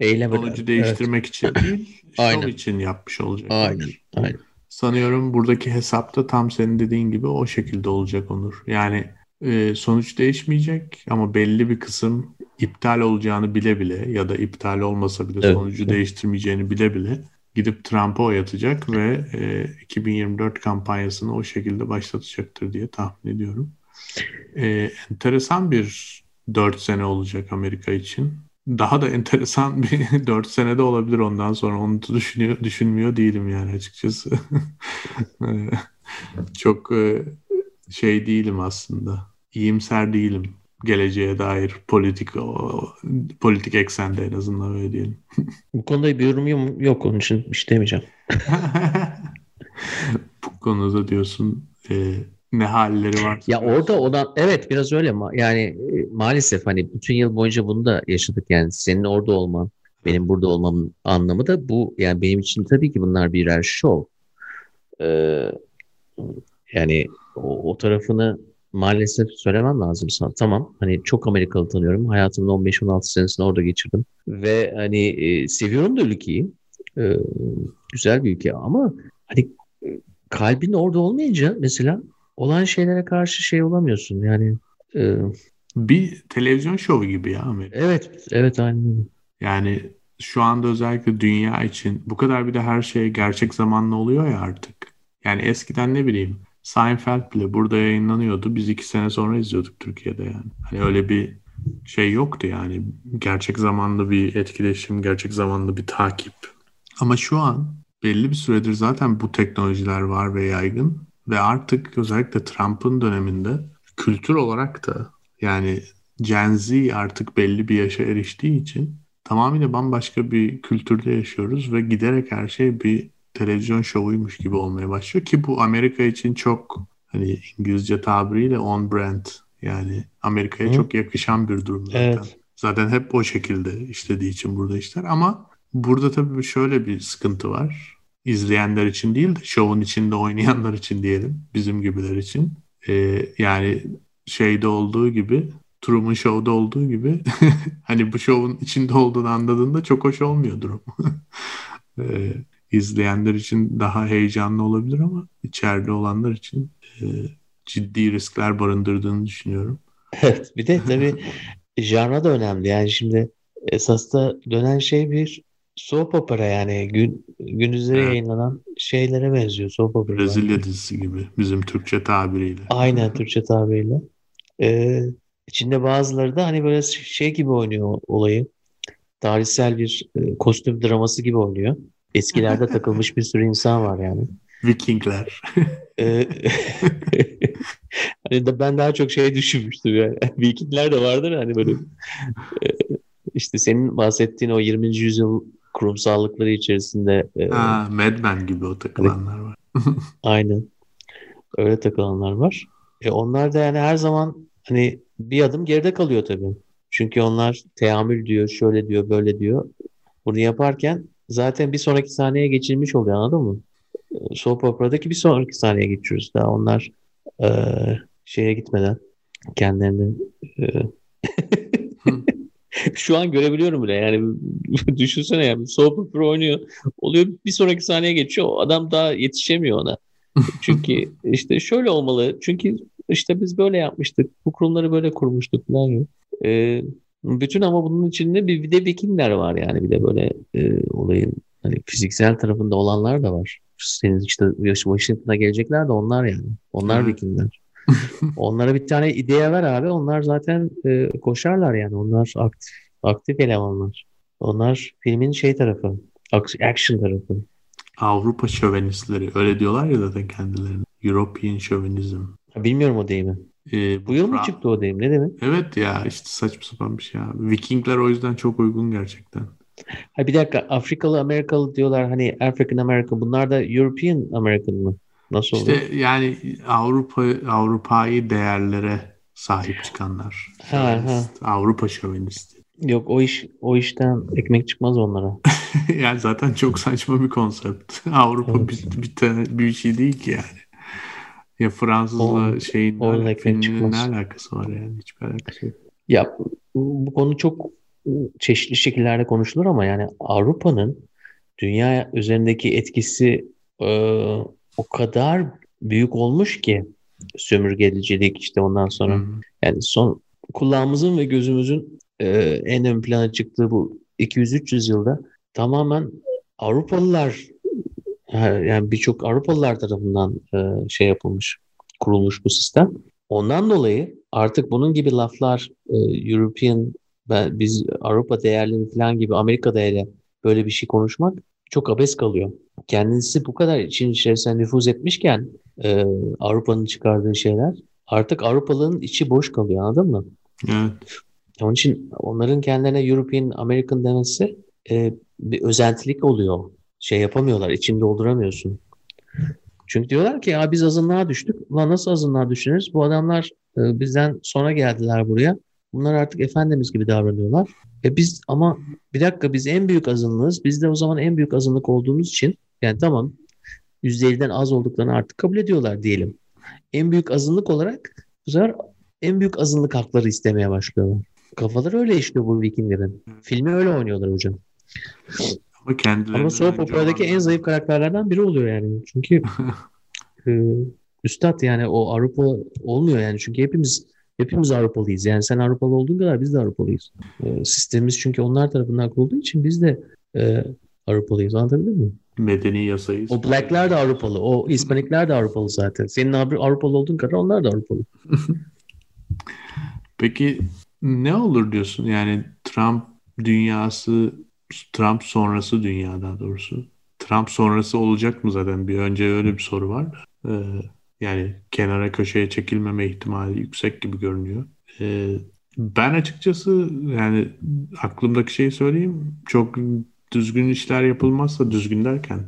Eyleme sonucu değiştirmek evet. için değil, şov için yapmış olacak. Aynen, aynen. Sanıyorum buradaki hesapta tam senin dediğin gibi o şekilde olacak Onur. Yani e, sonuç değişmeyecek ama belli bir kısım iptal olacağını bile bile ya da iptal olmasa bile evet. sonucu değiştirmeyeceğini bile bile gidip Trump'a oy atacak ve e, 2024 kampanyasını o şekilde başlatacaktır diye tahmin ediyorum. E, enteresan bir 4 sene olacak Amerika için. Daha da enteresan bir 4 senede olabilir ondan sonra. Onu düşünüyor, düşünmüyor değilim yani açıkçası. E, çok e, şey değilim aslında. İyimser değilim geleceğe dair politik o, politik eksende en azından öyle diyelim. Bu konuda bir yorumum yok onun için bir şey demeyeceğim. Bu konuda diyorsun e, ne halleri var? Ya orada olan evet biraz öyle ma yani e, maalesef hani bütün yıl boyunca bunu da yaşadık yani senin orada olman benim burada olmamın anlamı da bu yani benim için tabii ki bunlar birer şov. Ee, yani o, o tarafını maalesef söylemem lazım sana. Tamam hani çok Amerikalı tanıyorum. Hayatımın 15-16 senesini orada geçirdim. Ve hani e, seviyorum da ülkeyi. E, güzel bir ülke ama hani e, kalbin orada olmayınca mesela olan şeylere karşı şey olamıyorsun. Yani e, bir televizyon şovu gibi ya Amerika. Evet, evet aynen Yani şu anda özellikle dünya için bu kadar bir de her şey gerçek zamanlı oluyor ya artık. Yani eskiden ne bileyim Seinfeld bile burada yayınlanıyordu. Biz iki sene sonra izliyorduk Türkiye'de yani. Hani öyle bir şey yoktu yani. Gerçek zamanlı bir etkileşim, gerçek zamanlı bir takip. Ama şu an belli bir süredir zaten bu teknolojiler var ve yaygın. Ve artık özellikle Trump'ın döneminde kültür olarak da yani Gen Z artık belli bir yaşa eriştiği için tamamıyla bambaşka bir kültürde yaşıyoruz ve giderek her şey bir televizyon şovuymuş gibi olmaya başlıyor ki bu Amerika için çok hani İngilizce tabiriyle on brand yani Amerika'ya çok yakışan bir durum zaten. Evet. Zaten hep o şekilde işlediği için burada işler ama burada tabii şöyle bir sıkıntı var. İzleyenler için değil de şovun içinde oynayanlar için diyelim bizim gibiler için. Ee, yani şeyde olduğu gibi Truman Show'da olduğu gibi hani bu şovun içinde olduğunu anladığında çok hoş olmuyor durum. ee, izleyenler için daha heyecanlı olabilir ama içeride olanlar için e, ciddi riskler barındırdığını düşünüyorum. Evet bir de tabii janra da önemli. Yani şimdi esas da dönen şey bir soap opera yani gün gündüzleri evet. yayınlanan şeylere benziyor soap opera. Brezilya dizisi gibi bizim Türkçe tabiriyle. Aynen Türkçe tabiriyle. Ee, içinde bazıları da hani böyle şey gibi oynuyor olayı. Tarihsel bir e, kostüm draması gibi oynuyor. Eskilerde takılmış bir sürü insan var yani. Vikingler. Ee, hani de ben daha çok şeye düşünmüştüm yani. Vikingler de vardır hani böyle e, işte senin bahsettiğin o 20. yüzyıl kurumsallıkları içerisinde e, ha, Mad Men gibi o takılanlar var. aynen. Öyle takılanlar var. E onlar da yani her zaman hani bir adım geride kalıyor tabii. Çünkü onlar teamül diyor, şöyle diyor, böyle diyor. Bunu yaparken zaten bir sonraki sahneye geçilmiş oluyor anladın mı? Soap Opera'daki bir sonraki sahneye geçiyoruz. Daha onlar e, şeye gitmeden kendilerini e, şu an görebiliyorum bile yani düşünsene yani Soap Opera oynuyor oluyor bir sonraki sahneye geçiyor adam daha yetişemiyor ona çünkü işte şöyle olmalı çünkü işte biz böyle yapmıştık bu kurumları böyle kurmuştuk falan gibi. Ee, bütün ama bunun içinde bir, bir de Vikingler var yani bir de böyle e, olayın hani fiziksel tarafında olanlar da var senin işte Washington'a gelecekler de onlar yani. Onlar evet. Vikingler. Onlara bir tane idea ver abi. Onlar zaten e, koşarlar yani. Onlar aktif, aktif elemanlar. Onlar filmin şey tarafı. Action tarafı. Avrupa şövenistleri. Öyle diyorlar ya zaten kendilerini. European şövenizm. Bilmiyorum o deyimi. Ee, bu, yıl mı çıktı o deyim? Ne demek? Evet ya işte saçma sapan bir şey abi. Vikingler o yüzden çok uygun gerçekten. Ha bir dakika Afrikalı Amerikalı diyorlar hani African American bunlar da European American mı? Nasıl işte olur? yani Avrupa Avrupa'yı değerlere sahip çıkanlar. Ha, ha. Avrupa şovinisti. Yok o iş o işten ekmek çıkmaz onlara. yani zaten çok saçma bir konsept. Avrupa evet. bir, bir, bir şey değil ki yani. Ya Fransızla şeyin ne alakası var yani hiçbir alakası yok. Ya bu konu çok çeşitli şekillerde konuşulur ama yani Avrupa'nın dünya üzerindeki etkisi e, o kadar büyük olmuş ki sömürgecilik işte ondan sonra hmm. yani son kulağımızın ve gözümüzün e, en ön plana çıktığı bu 200-300 yılda tamamen Avrupalılar yani birçok Avrupalılar tarafından e, şey yapılmış, kurulmuş bu sistem. Ondan dolayı artık bunun gibi laflar e, European biz Avrupa değerleri falan gibi Amerika'da hele böyle bir şey konuşmak çok abes kalıyor. Kendisi bu kadar için içerisine nüfuz etmişken e, Avrupa'nın çıkardığı şeyler artık Avrupalı'nın içi boş kalıyor anladın mı? Evet. Onun için onların kendilerine European American demesi e, bir özentilik oluyor. Şey yapamıyorlar, içini dolduramıyorsun. Çünkü diyorlar ki ya biz azınlığa düştük. Ulan nasıl azınlığa düşünürüz? Bu adamlar e, bizden sonra geldiler buraya. Bunlar artık efendimiz gibi davranıyorlar. E biz ama bir dakika biz en büyük azınlığız. Biz de o zaman en büyük azınlık olduğumuz için yani tamam %50'den az olduklarını artık kabul ediyorlar diyelim. En büyük azınlık olarak bu sefer en büyük azınlık hakları istemeye başlıyorlar. Kafaları öyle işliyor bu Vikinglerin. Filmi öyle oynuyorlar hocam. Ama kendileri Ama soap operadaki en zayıf karakterlerden biri oluyor yani. Çünkü e, üstad yani o Avrupa olmuyor yani. Çünkü hepimiz Hepimiz Avrupalıyız. Yani sen Avrupalı olduğun kadar biz de Avrupalıyız. E, sistemimiz çünkü onlar tarafından kurulduğu için biz de e, Avrupalıyız. Anlatabildim mi? Medeni yasayız. O Black'ler de Avrupalı. O Hispanikler de Avrupalı zaten. Senin Avrupalı olduğun kadar onlar da Avrupalı. Peki ne olur diyorsun? Yani Trump dünyası, Trump sonrası dünya daha doğrusu. Trump sonrası olacak mı zaten? Bir önce öyle bir soru var. Ee, yani kenara köşeye çekilmeme ihtimali yüksek gibi görünüyor. Ee, Ben açıkçası yani aklımdaki şeyi söyleyeyim. Çok düzgün işler yapılmazsa düzgün derken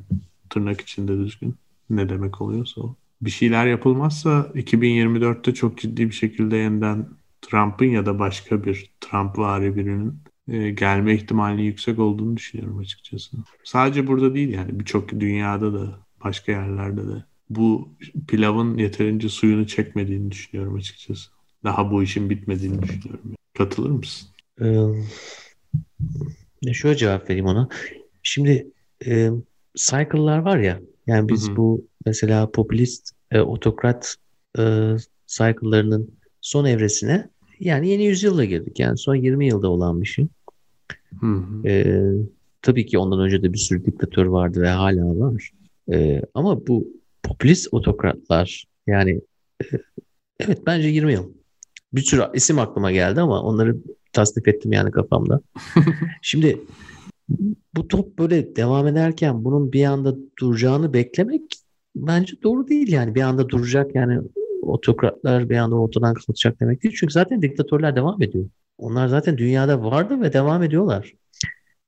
tırnak içinde düzgün ne demek oluyorsa o. Bir şeyler yapılmazsa 2024'te çok ciddi bir şekilde yeniden Trump'ın ya da başka bir Trump vari birinin e, gelme ihtimalinin yüksek olduğunu düşünüyorum açıkçası. Sadece burada değil yani birçok dünyada da başka yerlerde de bu pilavın yeterince suyunu çekmediğini düşünüyorum açıkçası. Daha bu işin bitmediğini düşünüyorum. Katılır mısın? Ee, şöyle cevap vereyim ona. Şimdi e, cycle'lar var ya yani biz hı hı. bu mesela popülist e, otokrat e, cycle'larının son evresine yani yeni yüzyılda girdik. Yani son 20 yılda olan bir şey. Hı hı. E, tabii ki ondan önce de bir sürü diktatör vardı ve hala var. E, ama bu popülist otokratlar yani e, evet bence 20 yıl. Bir sürü isim aklıma geldi ama onları tasnif ettim yani kafamda. Şimdi bu top böyle devam ederken bunun bir anda duracağını beklemek bence doğru değil yani. Bir anda duracak yani otokratlar bir anda ortadan kalkacak demek değil. Çünkü zaten diktatörler devam ediyor. Onlar zaten dünyada vardı ve devam ediyorlar.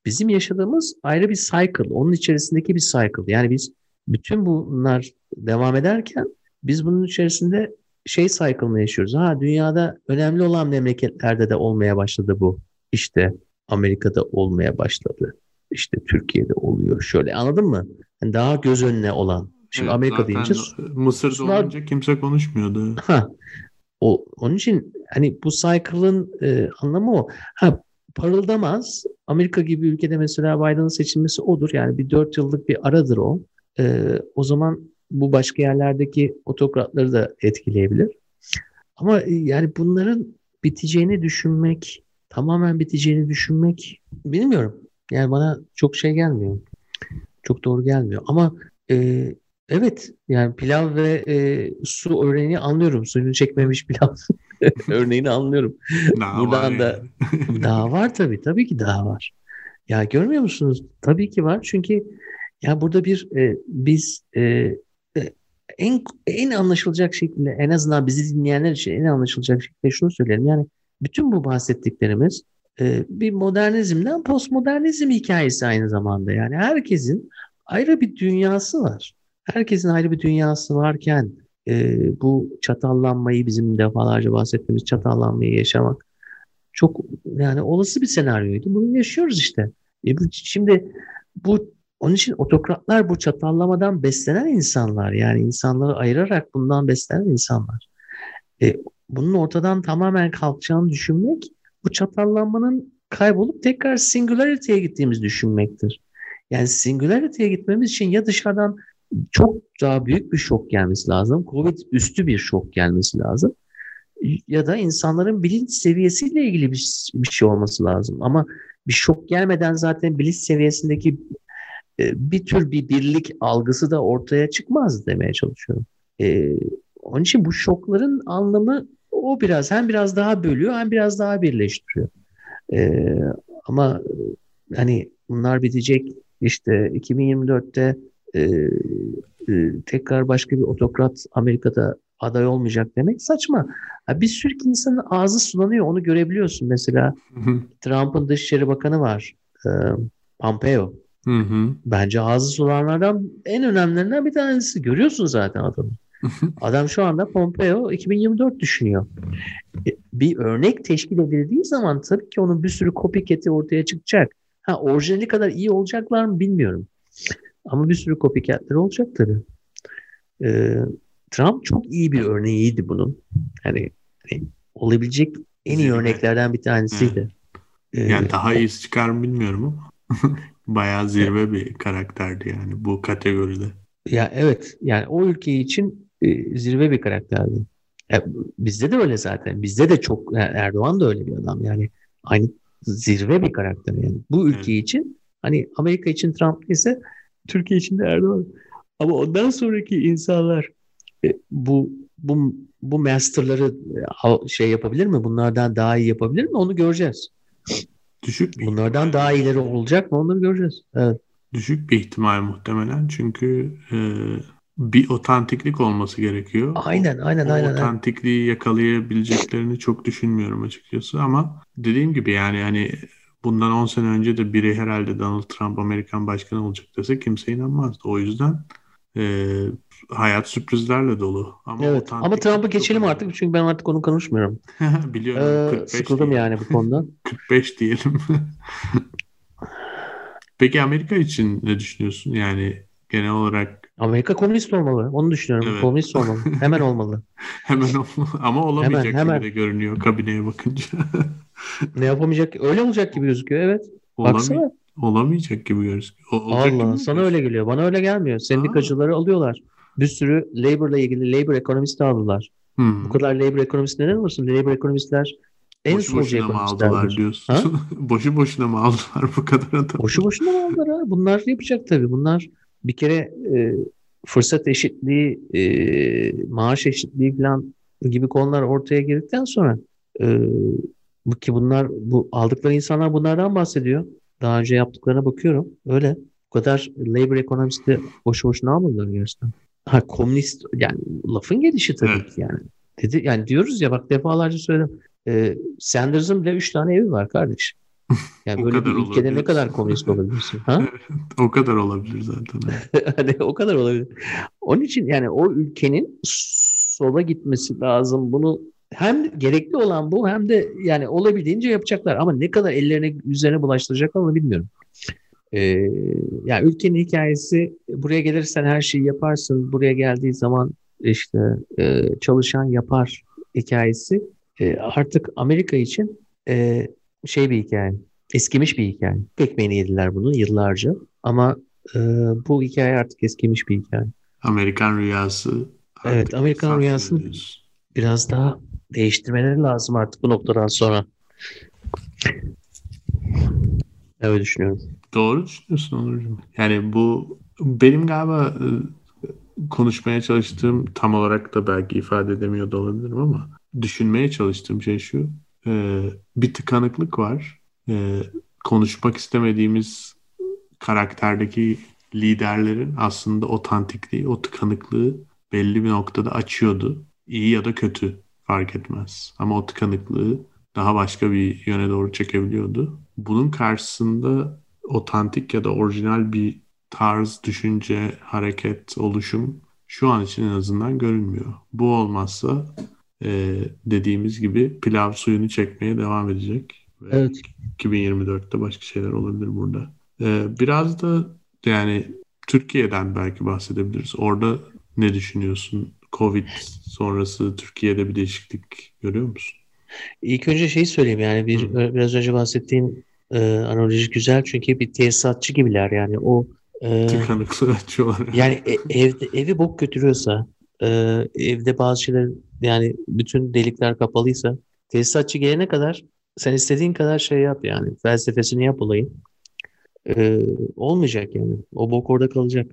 Bizim yaşadığımız ayrı bir cycle. Onun içerisindeki bir cycle. Yani biz bütün bunlar devam ederken biz bunun içerisinde şey cycle'ını yaşıyoruz. Ha dünyada önemli olan memleketlerde de olmaya başladı bu. İşte Amerika'da olmaya başladı. İşte Türkiye'de oluyor. Şöyle anladın mı? Yani daha göz önüne olan. Şimdi evet, Amerika deyince Mısır'da olunca kimse konuşmuyordu. Ha. O, onun için hani bu cycle'ın e, anlamı o. Ha parıldamaz. Amerika gibi ülkede mesela Biden'ın seçilmesi odur. Yani bir dört yıllık bir aradır o. E, o zaman bu başka yerlerdeki otokratları da etkileyebilir. Ama e, yani bunların biteceğini düşünmek, tamamen biteceğini düşünmek bilmiyorum. Yani bana çok şey gelmiyor. Çok doğru gelmiyor. Ama e, evet yani pilav ve e, su örneğini anlıyorum. Suyunu çekmemiş pilav örneğini anlıyorum. Daha Buradan da yani. daha var tabii. Tabii ki daha var. Ya görmüyor musunuz? Tabii ki var. Çünkü ya burada bir e, biz e, en en anlaşılacak şekilde en azından bizi dinleyenler için en anlaşılacak şekilde şunu söylerim. Yani bütün bu bahsettiklerimiz e, bir modernizmden postmodernizm hikayesi aynı zamanda. Yani herkesin ayrı bir dünyası var. Herkesin ayrı bir dünyası varken e, bu çatallanmayı bizim defalarca bahsettiğimiz çatallanmayı yaşamak çok yani olası bir senaryoydu. Bunu yaşıyoruz işte. E, bu, şimdi bu onun için otokratlar bu çatallamadan beslenen insanlar. Yani insanları ayırarak bundan beslenen insanlar. E, bunun ortadan tamamen kalkacağını düşünmek bu çatallanmanın kaybolup tekrar singularity'ye gittiğimiz düşünmektir. Yani singularity'ye gitmemiz için ya dışarıdan çok daha büyük bir şok gelmesi lazım. Covid üstü bir şok gelmesi lazım. Ya da insanların bilinç seviyesiyle ilgili bir, bir şey olması lazım. Ama bir şok gelmeden zaten bilinç seviyesindeki e, bir tür bir birlik algısı da ortaya çıkmaz demeye çalışıyorum. E, onun için bu şokların anlamı o biraz hem biraz daha bölüyor hem biraz daha birleştiriyor. E, ama hani bunlar bitecek işte 2024'te e, e, tekrar başka bir otokrat Amerika'da aday olmayacak demek saçma. Bir sürü insanın ağzı sulanıyor onu görebiliyorsun. Mesela Trump'ın Dışişleri Bakanı var. E, Pompeo. Hı hı. Bence ağzı sulanlardan en önemlilerinden bir tanesi. Görüyorsun zaten adamı. Adam şu anda Pompeo 2024 düşünüyor. E, bir örnek teşkil edildiği zaman tabii ki onun bir sürü copycat'i ortaya çıkacak. Ha orijinali kadar iyi olacaklar mı bilmiyorum. Ama bir sürü copycat'ler olacak tabii. Ee, Trump çok iyi bir örneğiydi bunun. Hani, hani olabilecek en iyi örneklerden bir tanesiydi. Ee, yani daha iyisi çıkar mı bilmiyorum ama. Bayağı zirve bir karakterdi yani bu kategoride. Ya evet yani o ülke için e, zirve bir karakterdi. E, bizde de öyle zaten. Bizde de çok yani Erdoğan da öyle bir adam yani aynı zirve bir karakter yani. Bu ülke evet. için hani Amerika için Trump ise Türkiye için de Erdoğan. Ama ondan sonraki insanlar e, bu bu bu masterları e, şey yapabilir mi? Bunlardan daha iyi yapabilir mi? Onu göreceğiz. Düşük bir Bunlardan ihtimal. daha ileri olacak mı onları göreceğiz. Evet. Düşük bir ihtimal muhtemelen çünkü e, bir otantiklik olması gerekiyor. Aynen aynen o, aynen. Otantikliği yakalayabileceklerini çok düşünmüyorum açıkçası ama dediğim gibi yani hani bundan 10 sene önce de biri herhalde Donald Trump Amerikan başkanı olacak dese kimse inanmazdı. O yüzden e, hayat sürprizlerle dolu. Ama evet. Ama Trump'ı geçelim artık çünkü ben artık onu konuşmuyorum. Biliyorum. Ee, sıkıldım diyelim. yani bu konuda. 45 diyelim. Peki Amerika için ne düşünüyorsun? Yani genel olarak Amerika komünist olmalı. Onu düşünüyorum. Evet. Komünist olmalı. Hemen olmalı. hemen olmalı. Ama olamayacak hemen, hemen. gibi de görünüyor kabineye bakınca. ne yapamayacak? Öyle olacak gibi gözüküyor. Evet. Olamay- Baksana. Olamayacak gibi gözüküyor. O, Allah sana öyle geliyor. Bana öyle gelmiyor. Sendikacıları alıyorlar. Bir sürü labor'la ilgili labor ekonomisti aldılar. Hmm. Bu kadar labor ekonomist neden olursun? Labor ekonomistler en boşu boşuna mı aldılar diyorsun? Ha? boşu boşuna mı aldılar bu kadar adam? Boşu boşuna mı aldılar ha? Bunlar yapacak tabii. Bunlar bir kere e, fırsat eşitliği, e, maaş eşitliği falan gibi konular ortaya girdikten sonra e, ki bunlar bu aldıkları insanlar bunlardan bahsediyor. Daha önce yaptıklarına bakıyorum. Öyle. Bu kadar labor ekonomisti boşu boşuna almadılar gerçekten. Ha komünist yani lafın gelişi tabii ki yani. Dedi, yani diyoruz ya bak defalarca söyledim. E, Sanders'ın bile üç tane evi var kardeş. Yani böyle bir ülkede olabilir. ne kadar komünist olabilirsin? Ha? o kadar olabilir zaten. hani o kadar olabilir. Onun için yani o ülkenin sola gitmesi lazım. Bunu hem gerekli olan bu hem de yani olabildiğince yapacaklar. Ama ne kadar ellerine üzerine bulaştıracaklar onu bilmiyorum. Ee, yani ülkenin hikayesi buraya gelirsen her şeyi yaparsın. Buraya geldiği zaman işte e, çalışan yapar hikayesi e, artık Amerika için e, şey bir hikaye. Eskimiş bir hikaye. Ekmeğini yediler bunu yıllarca. Ama e, bu hikaye artık eskimiş bir hikaye. Amerikan rüyası. Evet Amerikan rüyasını biraz daha değiştirmeleri lazım artık bu noktadan sonra. Öyle düşünüyorum. Doğru düşünüyorsun Onurcuğum. Yani bu benim galiba e, konuşmaya çalıştığım tam olarak da belki ifade edemiyor da olabilirim ama düşünmeye çalıştığım şey şu. E, bir tıkanıklık var. E, konuşmak istemediğimiz karakterdeki liderlerin aslında otantikliği, o tıkanıklığı belli bir noktada açıyordu. İyi ya da kötü fark etmez. Ama o tıkanıklığı daha başka bir yöne doğru çekebiliyordu. Bunun karşısında otantik ya da orijinal bir tarz, düşünce, hareket, oluşum şu an için en azından görünmüyor. Bu olmazsa e, dediğimiz gibi pilav suyunu çekmeye devam edecek. Ve evet. 2024'te başka şeyler olabilir burada. E, biraz da yani Türkiye'den belki bahsedebiliriz. Orada ne düşünüyorsun? Covid sonrası Türkiye'de bir değişiklik görüyor musun? İlk önce şey söyleyeyim yani bir Hı. biraz önce bahsettiğim e, analoji güzel çünkü bir tesisatçı gibiler yani o e, tıkanıklığı açıyorlar. Yani e, evde, evi bok götürüyorsa e, evde bazı şeyler yani bütün delikler kapalıysa tesisatçı gelene kadar sen istediğin kadar şey yap yani felsefesini yap olayın. E, olmayacak yani. O bok orada kalacak.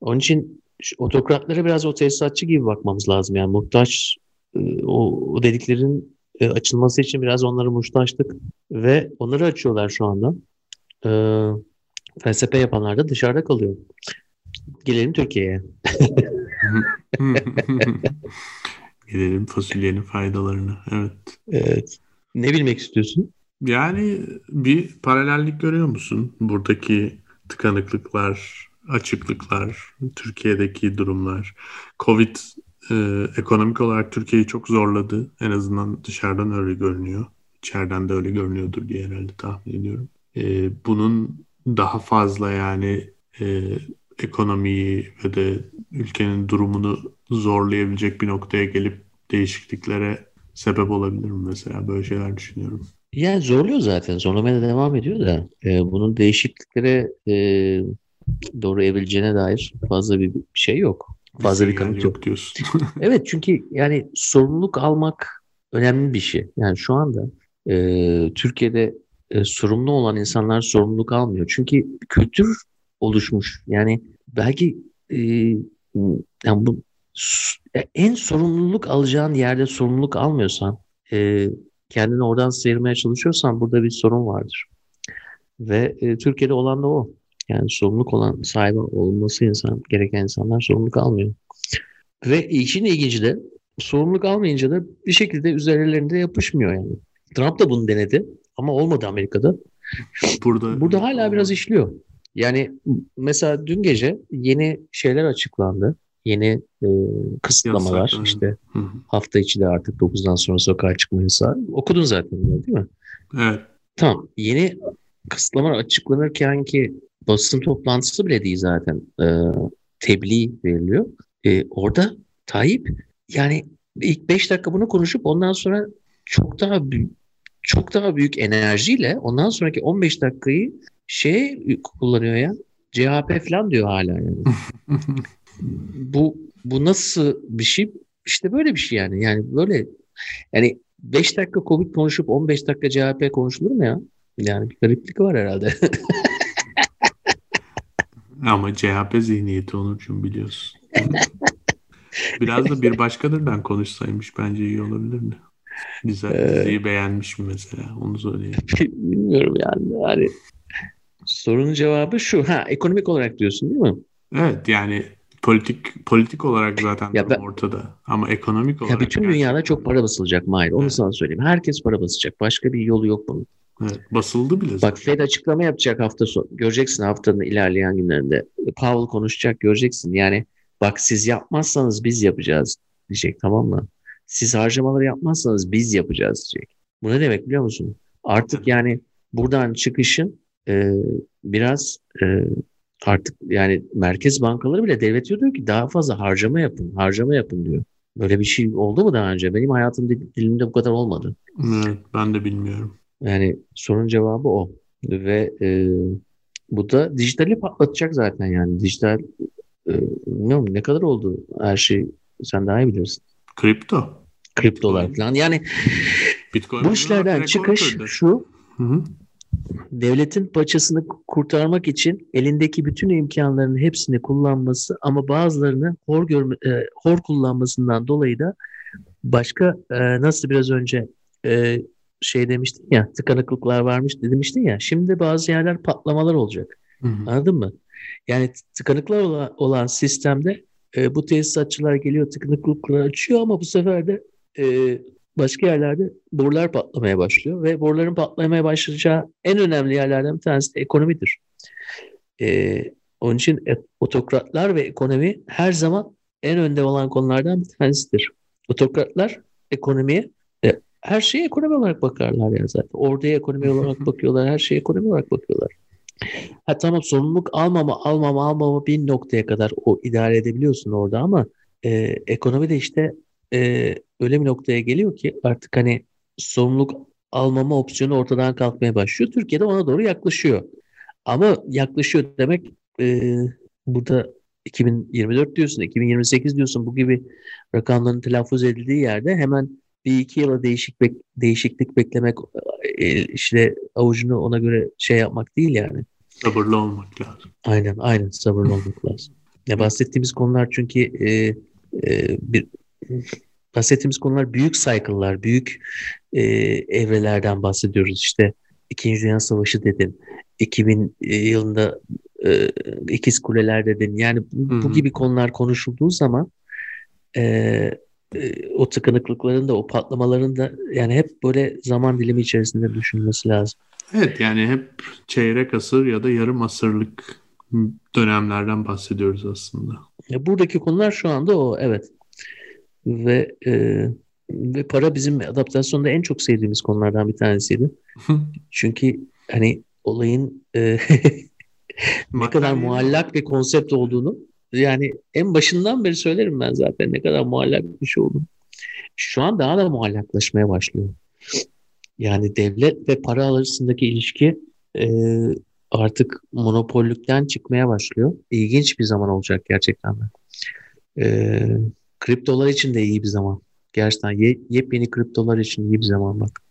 Onun için otokratlara biraz o tesisatçı gibi bakmamız lazım. Yani muhtaç e, o, o dediklerin e, açılması için biraz onları muhtaçtık ve onları açıyorlar şu anda. E, felsefe yapanlar da dışarıda kalıyor. Gelelim Türkiye'ye. Gelelim fasulyenin faydalarına. Evet. Evet. Ne bilmek istiyorsun? Yani bir paralellik görüyor musun? Buradaki tıkanıklıklar, açıklıklar, Türkiye'deki durumlar. Covid e, ekonomik olarak Türkiye'yi çok zorladı. En azından dışarıdan öyle görünüyor. İçeriden de öyle görünüyordur diye herhalde tahmin ediyorum. E, bunun daha fazla yani e, ekonomiyi ve de ülkenin durumunu zorlayabilecek bir noktaya gelip değişikliklere sebep olabilir mi mesela? Böyle şeyler düşünüyorum. Yani zorluyor zaten. Zorlamaya da devam ediyor da e, bunun değişikliklere e, doğru evrileceğine dair fazla bir şey yok. Fazla bir, bir kanıt yok. yok diyorsun. evet çünkü yani sorumluluk almak önemli bir şey. Yani şu anda e, Türkiye'de e, sorumlu olan insanlar sorumluluk almıyor. Çünkü kültür oluşmuş. Yani belki e, yani bu en sorumluluk alacağın yerde sorumluluk almıyorsan, e, kendini oradan sıyırmaya çalışıyorsan burada bir sorun vardır. Ve e, Türkiye'de olan da o. Yani sorumluluk olan sahibi olması insan gereken insanlar sorumluluk almıyor. Ve işin ilginci de sorumluluk almayınca da bir şekilde üzerlerinde yapışmıyor yani. Trump da bunu denedi ama olmadı Amerika'da. Burada burada hala biraz işliyor. Yani mesela dün gece yeni şeyler açıklandı. Yeni e, kısıtlamalar Yasak, işte hı. hafta içi de artık 9'dan sonra sokağa çıkma yasağı. Okudun zaten değil mi? Evet. Tamam. Yeni kısıtlamalar açıklanırken ki basın toplantısı bile değil zaten. E, tebliğ veriliyor. E, orada Tayyip yani ilk 5 dakika bunu konuşup ondan sonra çok daha büyük çok daha büyük enerjiyle ondan sonraki 15 dakikayı şey kullanıyor ya. CHP falan diyor hala yani. bu bu nasıl bir şey? İşte böyle bir şey yani. Yani böyle yani 5 dakika Covid konuşup 15 dakika CHP konuşulur mu ya? Yani bir gariplik var herhalde. Ama CHP zihniyeti Onurcuğum biliyorsun. Biraz da bir başkadırdan konuşsaymış bence iyi olabilirdi. Güzel ee, diziyi beğenmiş mi mesela onu söyleyeyim. Bilmiyorum yani. yani sorunun cevabı şu. Ha ekonomik olarak diyorsun değil mi? Evet yani politik politik olarak zaten ya ben, ortada. Ama ekonomik olarak... Ya bütün dünyada çok para basılacak Mahir. Onu evet. sana söyleyeyim. Herkes para basacak. Başka bir yolu yok bunun. Evet, basıldı bile. Bak Fed açıklama yapacak hafta sonu. Göreceksin haftanın ilerleyen günlerinde. Powell konuşacak göreceksin. Yani bak siz yapmazsanız biz yapacağız diyecek tamam mı? Siz harcamaları yapmazsanız biz yapacağız diyecek. Bu ne demek biliyor musun? Artık yani buradan çıkışın e, biraz e, artık yani merkez bankaları bile devlet diyor ki daha fazla harcama yapın, harcama yapın diyor. Böyle bir şey oldu mu daha önce? Benim hayatım dilimde bu kadar olmadı. Evet, ben de bilmiyorum. Yani sorun cevabı o. Ve e, bu da dijitali patlatacak zaten yani. Dijital e, bilmiyorum ne kadar oldu her şey sen daha iyi bilirsin. Kripto. Kriptolar falan. Yani Bitcoin bu işlerden çıkış şu. Hı hı. Devletin paçasını kurtarmak için elindeki bütün imkanların hepsini kullanması ama bazılarını hor görme, e, hor kullanmasından dolayı da başka e, nasıl biraz önce e, şey demiştin ya tıkanıklıklar varmış demiştin ya şimdi bazı yerler patlamalar olacak. Hı hı. Anladın mı? Yani tıkanıklar olan, olan sistemde e, bu tesisatçılar geliyor tıkanıklıkları açıyor ama bu sefer de e, başka yerlerde borular patlamaya başlıyor ve boruların patlamaya başlayacağı en önemli yerlerden bir tanesi de ekonomidir. E, onun için e, otokratlar ve ekonomi her zaman en önde olan konulardan bir tanesidir. Otokratlar ekonomiye e, her şeye ekonomi olarak bakarlar ya zaten. Orduya ekonomi olarak bakıyorlar, her şeye ekonomi olarak bakıyorlar. Ha tamam sorumluluk almama, almama, almama bir noktaya kadar o idare edebiliyorsun orada ama e, ekonomi de işte e, öyle bir noktaya geliyor ki artık hani sorumluluk almama opsiyonu ortadan kalkmaya başlıyor. Türkiye'de ona doğru yaklaşıyor. Ama yaklaşıyor demek e, burada 2024 diyorsun, 2028 diyorsun bu gibi rakamların telaffuz edildiği yerde hemen bir iki yıla değişik bek, değişiklik beklemek e, işte avucunu ona göre şey yapmak değil yani. Sabırlı olmak lazım. Aynen aynen sabırlı olmak lazım. Ya bahsettiğimiz konular çünkü e, e, bir bahsettiğimiz konular büyük cycle'lar, büyük e, evrelerden bahsediyoruz. İşte İkinci Dünya Savaşı dedin, 2000 yılında e, ikiz kuleler dedin. Yani bu, bu gibi konular konuşulduğu zaman e, e, o tıkanıklıkların da o patlamaların da yani hep böyle zaman dilimi içerisinde düşünülmesi lazım. Evet yani hep çeyrek asır ya da yarım asırlık dönemlerden bahsediyoruz aslında. Ya buradaki konular şu anda o evet ve e, ve para bizim adaptasyonda en çok sevdiğimiz konulardan bir tanesiydi. Çünkü hani olayın e, ne kadar muallak bir konsept olduğunu yani en başından beri söylerim ben zaten ne kadar muallak bir şey olduğunu. Şu an daha da muallaklaşmaya başlıyor. Yani devlet ve para arasındaki ilişki e, artık monopollükten çıkmaya başlıyor. İlginç bir zaman olacak gerçekten de. E, Kriptolar için de iyi bir zaman. Gerçekten ye, yepyeni kriptolar için iyi bir zaman bak.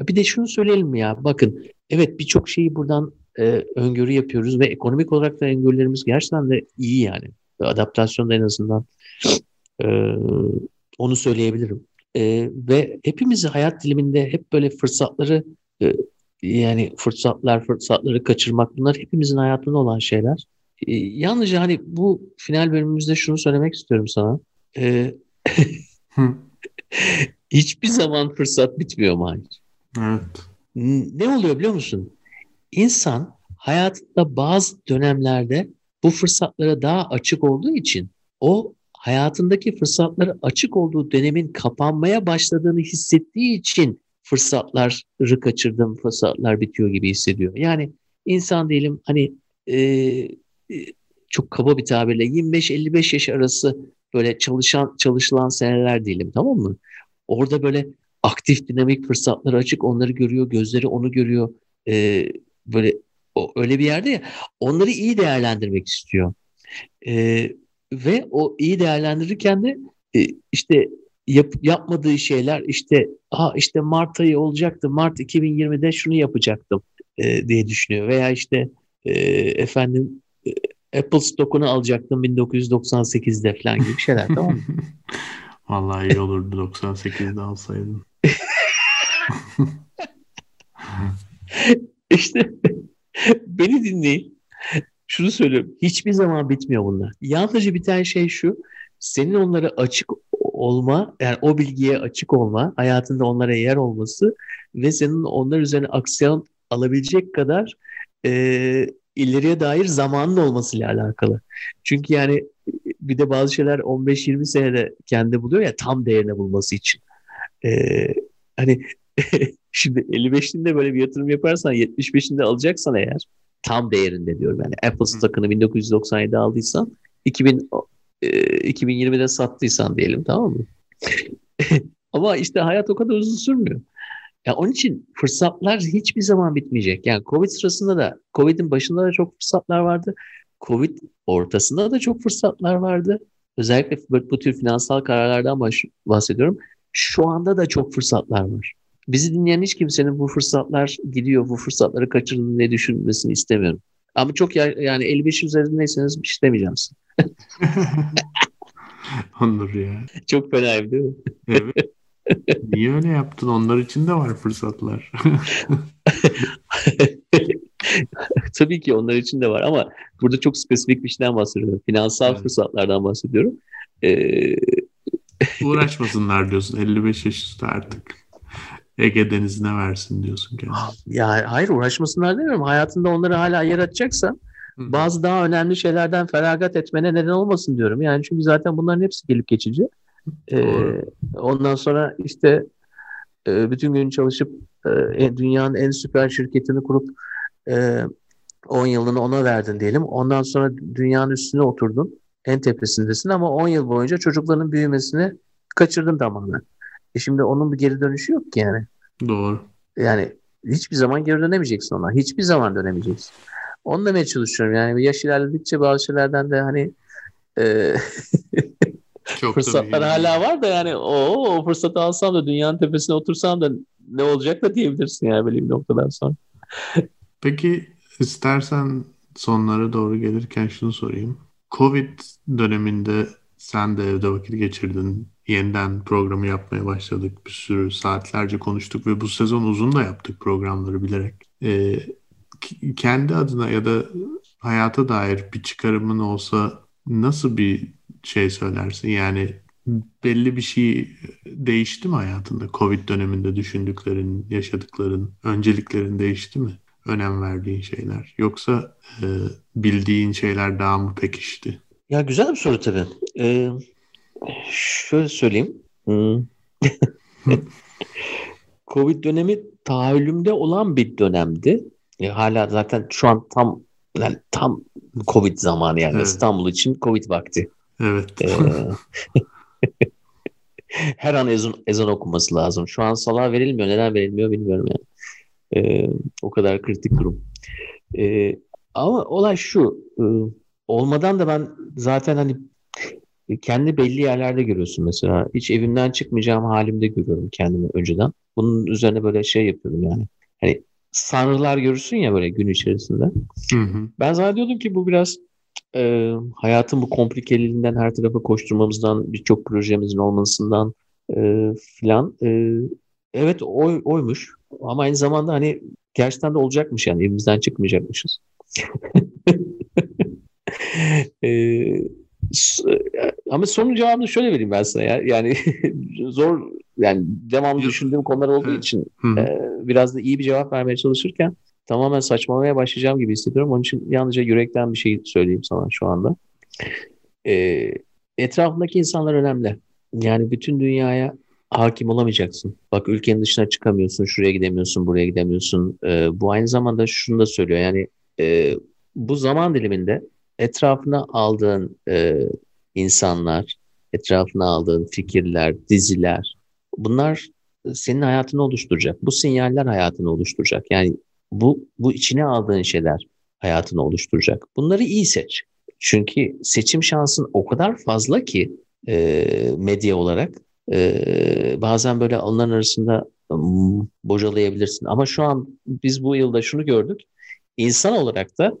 Bir de şunu söyleyelim ya bakın evet birçok şeyi buradan e, öngörü yapıyoruz ve ekonomik olarak da öngörülerimiz gerçekten de iyi yani. Adaptasyonda en azından e, onu söyleyebilirim. E, ve hepimizi hayat diliminde hep böyle fırsatları e, yani fırsatlar, fırsatları kaçırmak bunlar hepimizin hayatında olan şeyler. E, yalnızca hani bu final bölümümüzde şunu söylemek istiyorum sana. E, hiçbir zaman fırsat bitmiyor Mahir. Evet. Ne oluyor biliyor musun? İnsan hayatında bazı dönemlerde bu fırsatlara daha açık olduğu için o hayatındaki fırsatları açık olduğu dönemin kapanmaya başladığını hissettiği için fırsatları kaçırdım, fırsatlar bitiyor gibi hissediyor. Yani insan diyelim hani e, e çok kaba bir tabirle 25-55 yaş arası böyle çalışan çalışılan seneler diyelim tamam mı? Orada böyle aktif dinamik fırsatları açık onları görüyor, gözleri onu görüyor. E, böyle o, öyle bir yerde ya onları iyi değerlendirmek istiyor. E, ve o iyi değerlendirirken de e, işte yap, yapmadığı şeyler işte ha işte Mart ayı olacaktı. Mart 2020'de şunu yapacaktım e, diye düşünüyor. Veya işte e, efendim e, Apple stokunu alacaktım 1998'de falan gibi şeyler tamam mı? Vallahi iyi olurdu 98'de alsaydın. İşte beni dinleyin. Şunu söylüyorum. Hiçbir zaman bitmiyor bunlar. Yalnızca biten şey şu. Senin onlara açık olma, yani o bilgiye açık olma, hayatında onlara yer olması ve senin onlar üzerine aksiyon alabilecek kadar e, ileriye dair zamanın olmasıyla alakalı. Çünkü yani bir de bazı şeyler 15-20 senede kendi buluyor ya tam değerini bulması için. Ee, hani şimdi 55'inde böyle bir yatırım yaparsan 75'inde alacaksan eğer tam değerinde diyorum yani Apple stock'ını 1997'de aldıysan 2000 e, 2020'de sattıysan diyelim tamam mı? Ama işte hayat o kadar uzun sürmüyor. Ya onun için fırsatlar hiçbir zaman bitmeyecek. Yani Covid sırasında da Covid'in başında da çok fırsatlar vardı. Covid ortasında da çok fırsatlar vardı. Özellikle bu, tür finansal kararlardan bahsediyorum. Şu anda da çok fırsatlar var. Bizi dinleyen hiç kimsenin bu fırsatlar gidiyor, bu fırsatları kaçırdığını ne düşünmesini istemiyorum. Ama çok ya, yani 55 üzerindeyseniz bir şey demeyeceğim size. Onur ya. Çok fenayım değil mi? Evet. Niye öyle yaptın? Onlar için de var fırsatlar. Tabii ki onlar için de var ama burada çok spesifik bir şeyden bahsediyorum. Finansal evet. fırsatlardan bahsediyorum. Ee... Uğraşmasınlar diyorsun. 55 yaş üstü artık. Ege Denizi'ne versin diyorsun kendine. Ya hayır uğraşmasınlar demiyorum. Hayatında onları hala yer açacaksan bazı daha önemli şeylerden feragat etmene neden olmasın diyorum. Yani çünkü zaten bunların hepsi gelip geçici. Ee, ondan sonra işte e, bütün gün çalışıp e, dünyanın en süper şirketini kurup e, 10 yılını ona verdin diyelim. Ondan sonra dünyanın üstüne oturdun. En tepesindesin ama 10 yıl boyunca çocukların büyümesini kaçırdın tamamen. E şimdi onun bir geri dönüşü yok ki yani. Doğru. Yani hiçbir zaman geri dönemeyeceksin ona. Hiçbir zaman dönemeyeceksin. Onu demeye çalışıyorum. Yani yaş ilerledikçe bazı şeylerden de hani e, Çok fırsatlar hala var da yani o, o fırsatı alsam da dünyanın tepesine otursam da ne olacak da diyebilirsin yani böyle bir noktadan sonra. Peki istersen sonlara doğru gelirken şunu sorayım. Covid döneminde sen de evde vakit geçirdin. Yeniden programı yapmaya başladık. Bir sürü saatlerce konuştuk ve bu sezon uzun da yaptık programları bilerek. Ee, kendi adına ya da hayata dair bir çıkarımın olsa nasıl bir şey söylersin? Yani belli bir şey değişti mi hayatında? Covid döneminde düşündüklerin, yaşadıkların, önceliklerin değişti mi? Önem verdiğin şeyler. Yoksa e, bildiğin şeyler daha mı pekişti? Ya güzel bir soru tabii. Ee, şöyle söyleyeyim. Hmm. Covid dönemi tahayyülümde olan bir dönemdi. E, hala zaten şu an tam yani tam Covid zamanı yani evet. İstanbul için Covid vakti. Evet. Ee, her an ezan, ezan okunması lazım. Şu an salah verilmiyor. Neden verilmiyor bilmiyorum yani. Ee, o kadar kritik durum. Ee, ama olay şu. E, olmadan da ben zaten hani kendi belli yerlerde görüyorsun mesela. Hiç evimden çıkmayacağım halimde görüyorum kendimi önceden. Bunun üzerine böyle şey yapıyordum yani. Hani sanrılar görürsün ya böyle gün içerisinde. Hı hı. Ben zannediyordum ki bu biraz e, hayatın bu komplikeliğinden her tarafa koşturmamızdan birçok projemizin olmasından e, filan e, evet oy, oymuş ama aynı zamanda hani Gerçekten de olacakmış yani evimizden çıkmayacakmışız. ee, ama sorunun cevabını şöyle vereyim ben sana ya. Yani zor yani devamlı düşündüğüm konular olduğu evet. için e, biraz da iyi bir cevap vermeye çalışırken tamamen saçmalamaya başlayacağım gibi hissediyorum. Onun için yalnızca yürekten bir şey söyleyeyim sana şu anda. E, etrafındaki insanlar önemli. Yani bütün dünyaya hakim olamayacaksın. Bak ülkenin dışına çıkamıyorsun, şuraya gidemiyorsun, buraya gidemiyorsun. E, bu aynı zamanda şunu da söylüyor. Yani e, bu zaman diliminde etrafına aldığın e, insanlar, etrafına aldığın fikirler, diziler, bunlar senin hayatını oluşturacak. Bu sinyaller hayatını oluşturacak. Yani bu bu içine aldığın şeyler hayatını oluşturacak. Bunları iyi seç. Çünkü seçim şansın o kadar fazla ki e, medya olarak e, bazen böyle onların arasında bocalayabilirsin. Ama şu an biz bu yılda şunu gördük. İnsan olarak da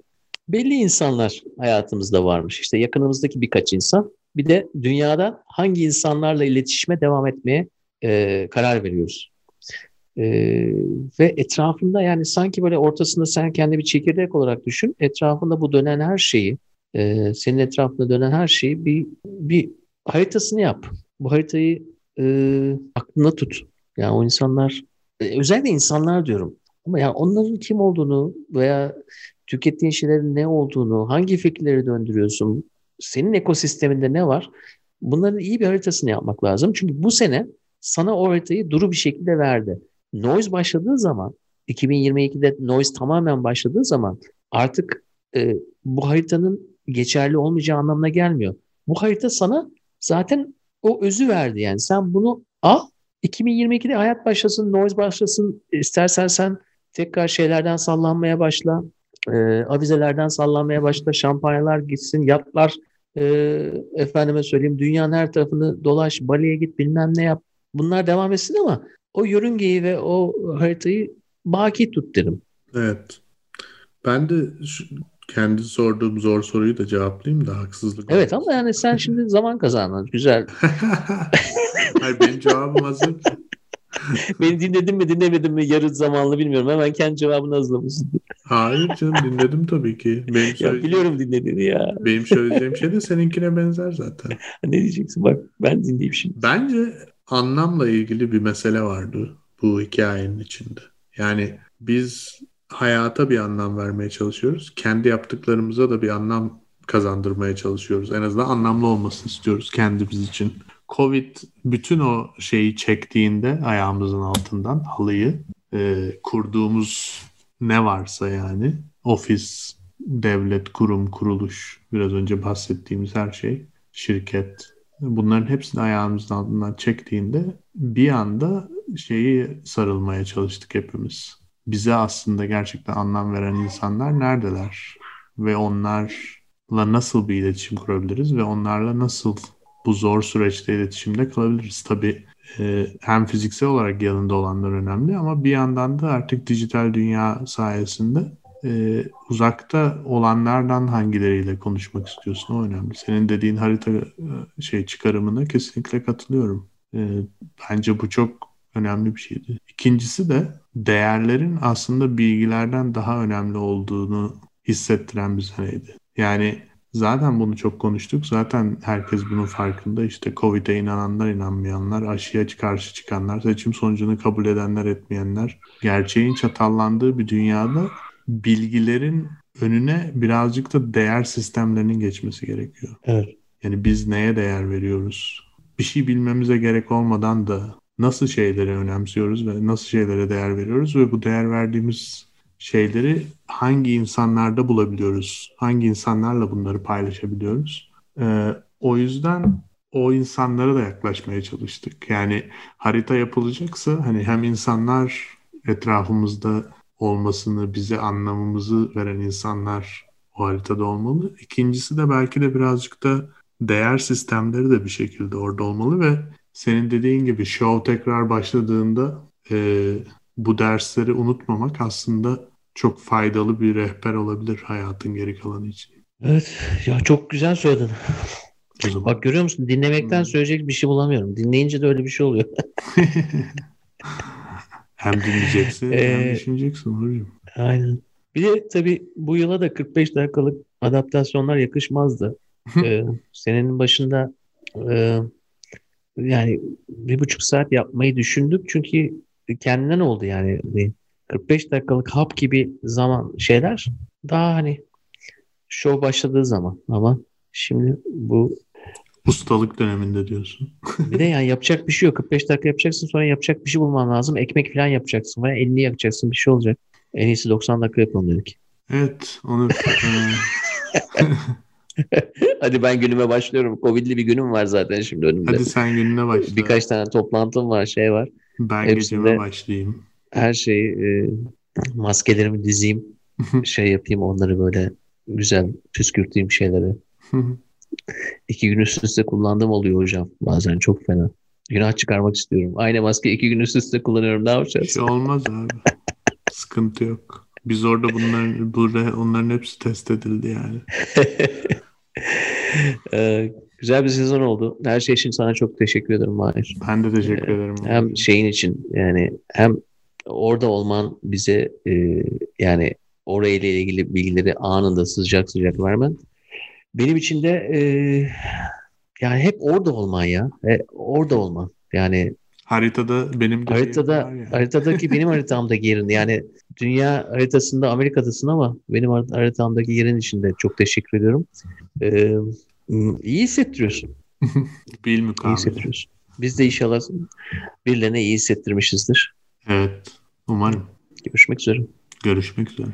belli insanlar hayatımızda varmış. İşte yakınımızdaki birkaç insan. Bir de dünyada hangi insanlarla iletişime devam etmeye e, karar veriyoruz. E, ve etrafında yani sanki böyle ortasında sen kendi bir çekirdek olarak düşün. Etrafında bu dönen her şeyi, e, senin etrafında dönen her şeyi bir bir haritasını yap. Bu haritayı e, aklında tut. Yani o insanlar, e, özellikle insanlar diyorum. Ama yani onların kim olduğunu veya tükettiğin şeylerin ne olduğunu, hangi fikirleri döndürüyorsun, senin ekosisteminde ne var? Bunların iyi bir haritasını yapmak lazım. Çünkü bu sene sana o haritayı duru bir şekilde verdi. Noise başladığı zaman, 2022'de noise tamamen başladığı zaman artık e, bu haritanın geçerli olmayacağı anlamına gelmiyor. Bu harita sana zaten o özü verdi yani. Sen bunu al, 2022'de hayat başlasın, noise başlasın, istersen sen tekrar şeylerden sallanmaya başla e, avizelerden sallanmaya başladı. Şampanyalar gitsin, yatlar e, efendime söyleyeyim dünyanın her tarafını dolaş, Bali'ye git bilmem ne yap. Bunlar devam etsin ama o yörüngeyi ve o haritayı baki tut derim. Evet. Ben de şu, kendi sorduğum zor soruyu da cevaplayayım da haksızlık. Evet ama yani sen şimdi zaman kazandın. Güzel. Hayır benim cevabım hazır. Beni dinledin mi dinlemedin mi yarı zamanlı bilmiyorum. Hemen kendi cevabını hazırlamışsın. Hayır canım dinledim tabii ki. Benim ya biliyorum dinlediğini ya. Benim söyleyeceğim şey de seninkine benzer zaten. ne diyeceksin bak ben dinleyeyim şimdi. Bence anlamla ilgili bir mesele vardı bu hikayenin içinde. Yani biz hayata bir anlam vermeye çalışıyoruz. Kendi yaptıklarımıza da bir anlam kazandırmaya çalışıyoruz. En azından anlamlı olmasını istiyoruz kendimiz için. Covid bütün o şeyi çektiğinde ayağımızın altından halıyı e, kurduğumuz ne varsa yani ofis, devlet, kurum, kuruluş biraz önce bahsettiğimiz her şey şirket bunların hepsini ayağımızın altından çektiğinde bir anda şeyi sarılmaya çalıştık hepimiz. Bize aslında gerçekten anlam veren insanlar neredeler? Ve onlarla nasıl bir iletişim kurabiliriz ve onlarla nasıl bu zor süreçte iletişimde kalabiliriz. Tabii e, hem fiziksel olarak yanında olanlar önemli ama bir yandan da artık dijital dünya sayesinde e, uzakta olanlardan hangileriyle konuşmak istiyorsun o önemli. Senin dediğin harita e, şey çıkarımına kesinlikle katılıyorum. E, bence bu çok önemli bir şeydi. İkincisi de değerlerin aslında bilgilerden daha önemli olduğunu hissettiren bir seneydi. Yani Zaten bunu çok konuştuk. Zaten herkes bunun farkında. İşte Covid'e inananlar, inanmayanlar, aşıya karşı çıkanlar, seçim sonucunu kabul edenler, etmeyenler. Gerçeğin çatallandığı bir dünyada bilgilerin önüne birazcık da değer sistemlerinin geçmesi gerekiyor. Evet. Yani biz neye değer veriyoruz? Bir şey bilmemize gerek olmadan da nasıl şeyleri önemsiyoruz ve nasıl şeylere değer veriyoruz ve bu değer verdiğimiz şeyleri hangi insanlarda bulabiliyoruz? Hangi insanlarla bunları paylaşabiliyoruz? Ee, o yüzden o insanlara da yaklaşmaya çalıştık. Yani harita yapılacaksa hani hem insanlar etrafımızda olmasını, bize anlamımızı veren insanlar o haritada olmalı. İkincisi de belki de birazcık da değer sistemleri de bir şekilde orada olmalı ve senin dediğin gibi show tekrar başladığında e, bu dersleri unutmamak aslında çok faydalı bir rehber olabilir hayatın geri kalanı için. Evet ya çok güzel söyledin. Bak görüyor musun dinlemekten hmm. söyleyecek bir şey bulamıyorum. Dinleyince de öyle bir şey oluyor. Hem dinleyeceksin Ee, hem düşüneceksin hocam. Aynen. Bir de tabii bu yıla da 45 dakikalık adaptasyonlar yakışmazdı. Ee, senenin başında e, yani bir buçuk saat yapmayı düşündük çünkü kendinden oldu yani. Hani 45 dakikalık hap gibi zaman şeyler daha hani show başladığı zaman ama şimdi bu Ustalık döneminde diyorsun. bir de yani yapacak bir şey yok. 45 dakika yapacaksın sonra yapacak bir şey bulman lazım. Ekmek falan yapacaksın veya elini yakacaksın bir şey olacak. En iyisi 90 dakika yapalım dedik. Evet onu e, Hadi ben günüme başlıyorum. Covid'li bir günüm var zaten şimdi önümde. hadi sen gününe başla. Birkaç tane toplantım var, şey var. ben hepsinde- geceme başlayayım. Her şeyi e, maskelerimi dizeyim, şey yapayım onları böyle güzel püskürteyim şeyleri. İki gün üst üste kullandığım oluyor hocam. Bazen çok fena. Günah çıkarmak istiyorum. Aynı maske iki gün üst üste kullanıyorum. Ne yapacağız? şey olmaz abi. Sıkıntı yok. Biz orada bunların burada onların hepsi test edildi yani. Ee, güzel bir sezon oldu. Her şey için sana çok teşekkür ederim Mahir. Ben de teşekkür ederim. Hem şeyin için yani hem orada olman bize e, yani orayla ilgili bilgileri anında sıcak sıcak vermen. Benim için de e, yani hep orada olman ya. E, orada olman. Yani Haritada benim de haritada yani. haritadaki benim haritamdaki yerin yani dünya haritasında Amerika'dasın ama benim har- haritamdaki yerin içinde çok teşekkür ediyorum. E, iyi hissettiriyorsun. Bil İyi mukabele. hissettiriyorsun. Biz de inşallah birilerine iyi hissettirmişizdir. Evet. Umarım. Görüşmek üzere. Görüşmek üzere.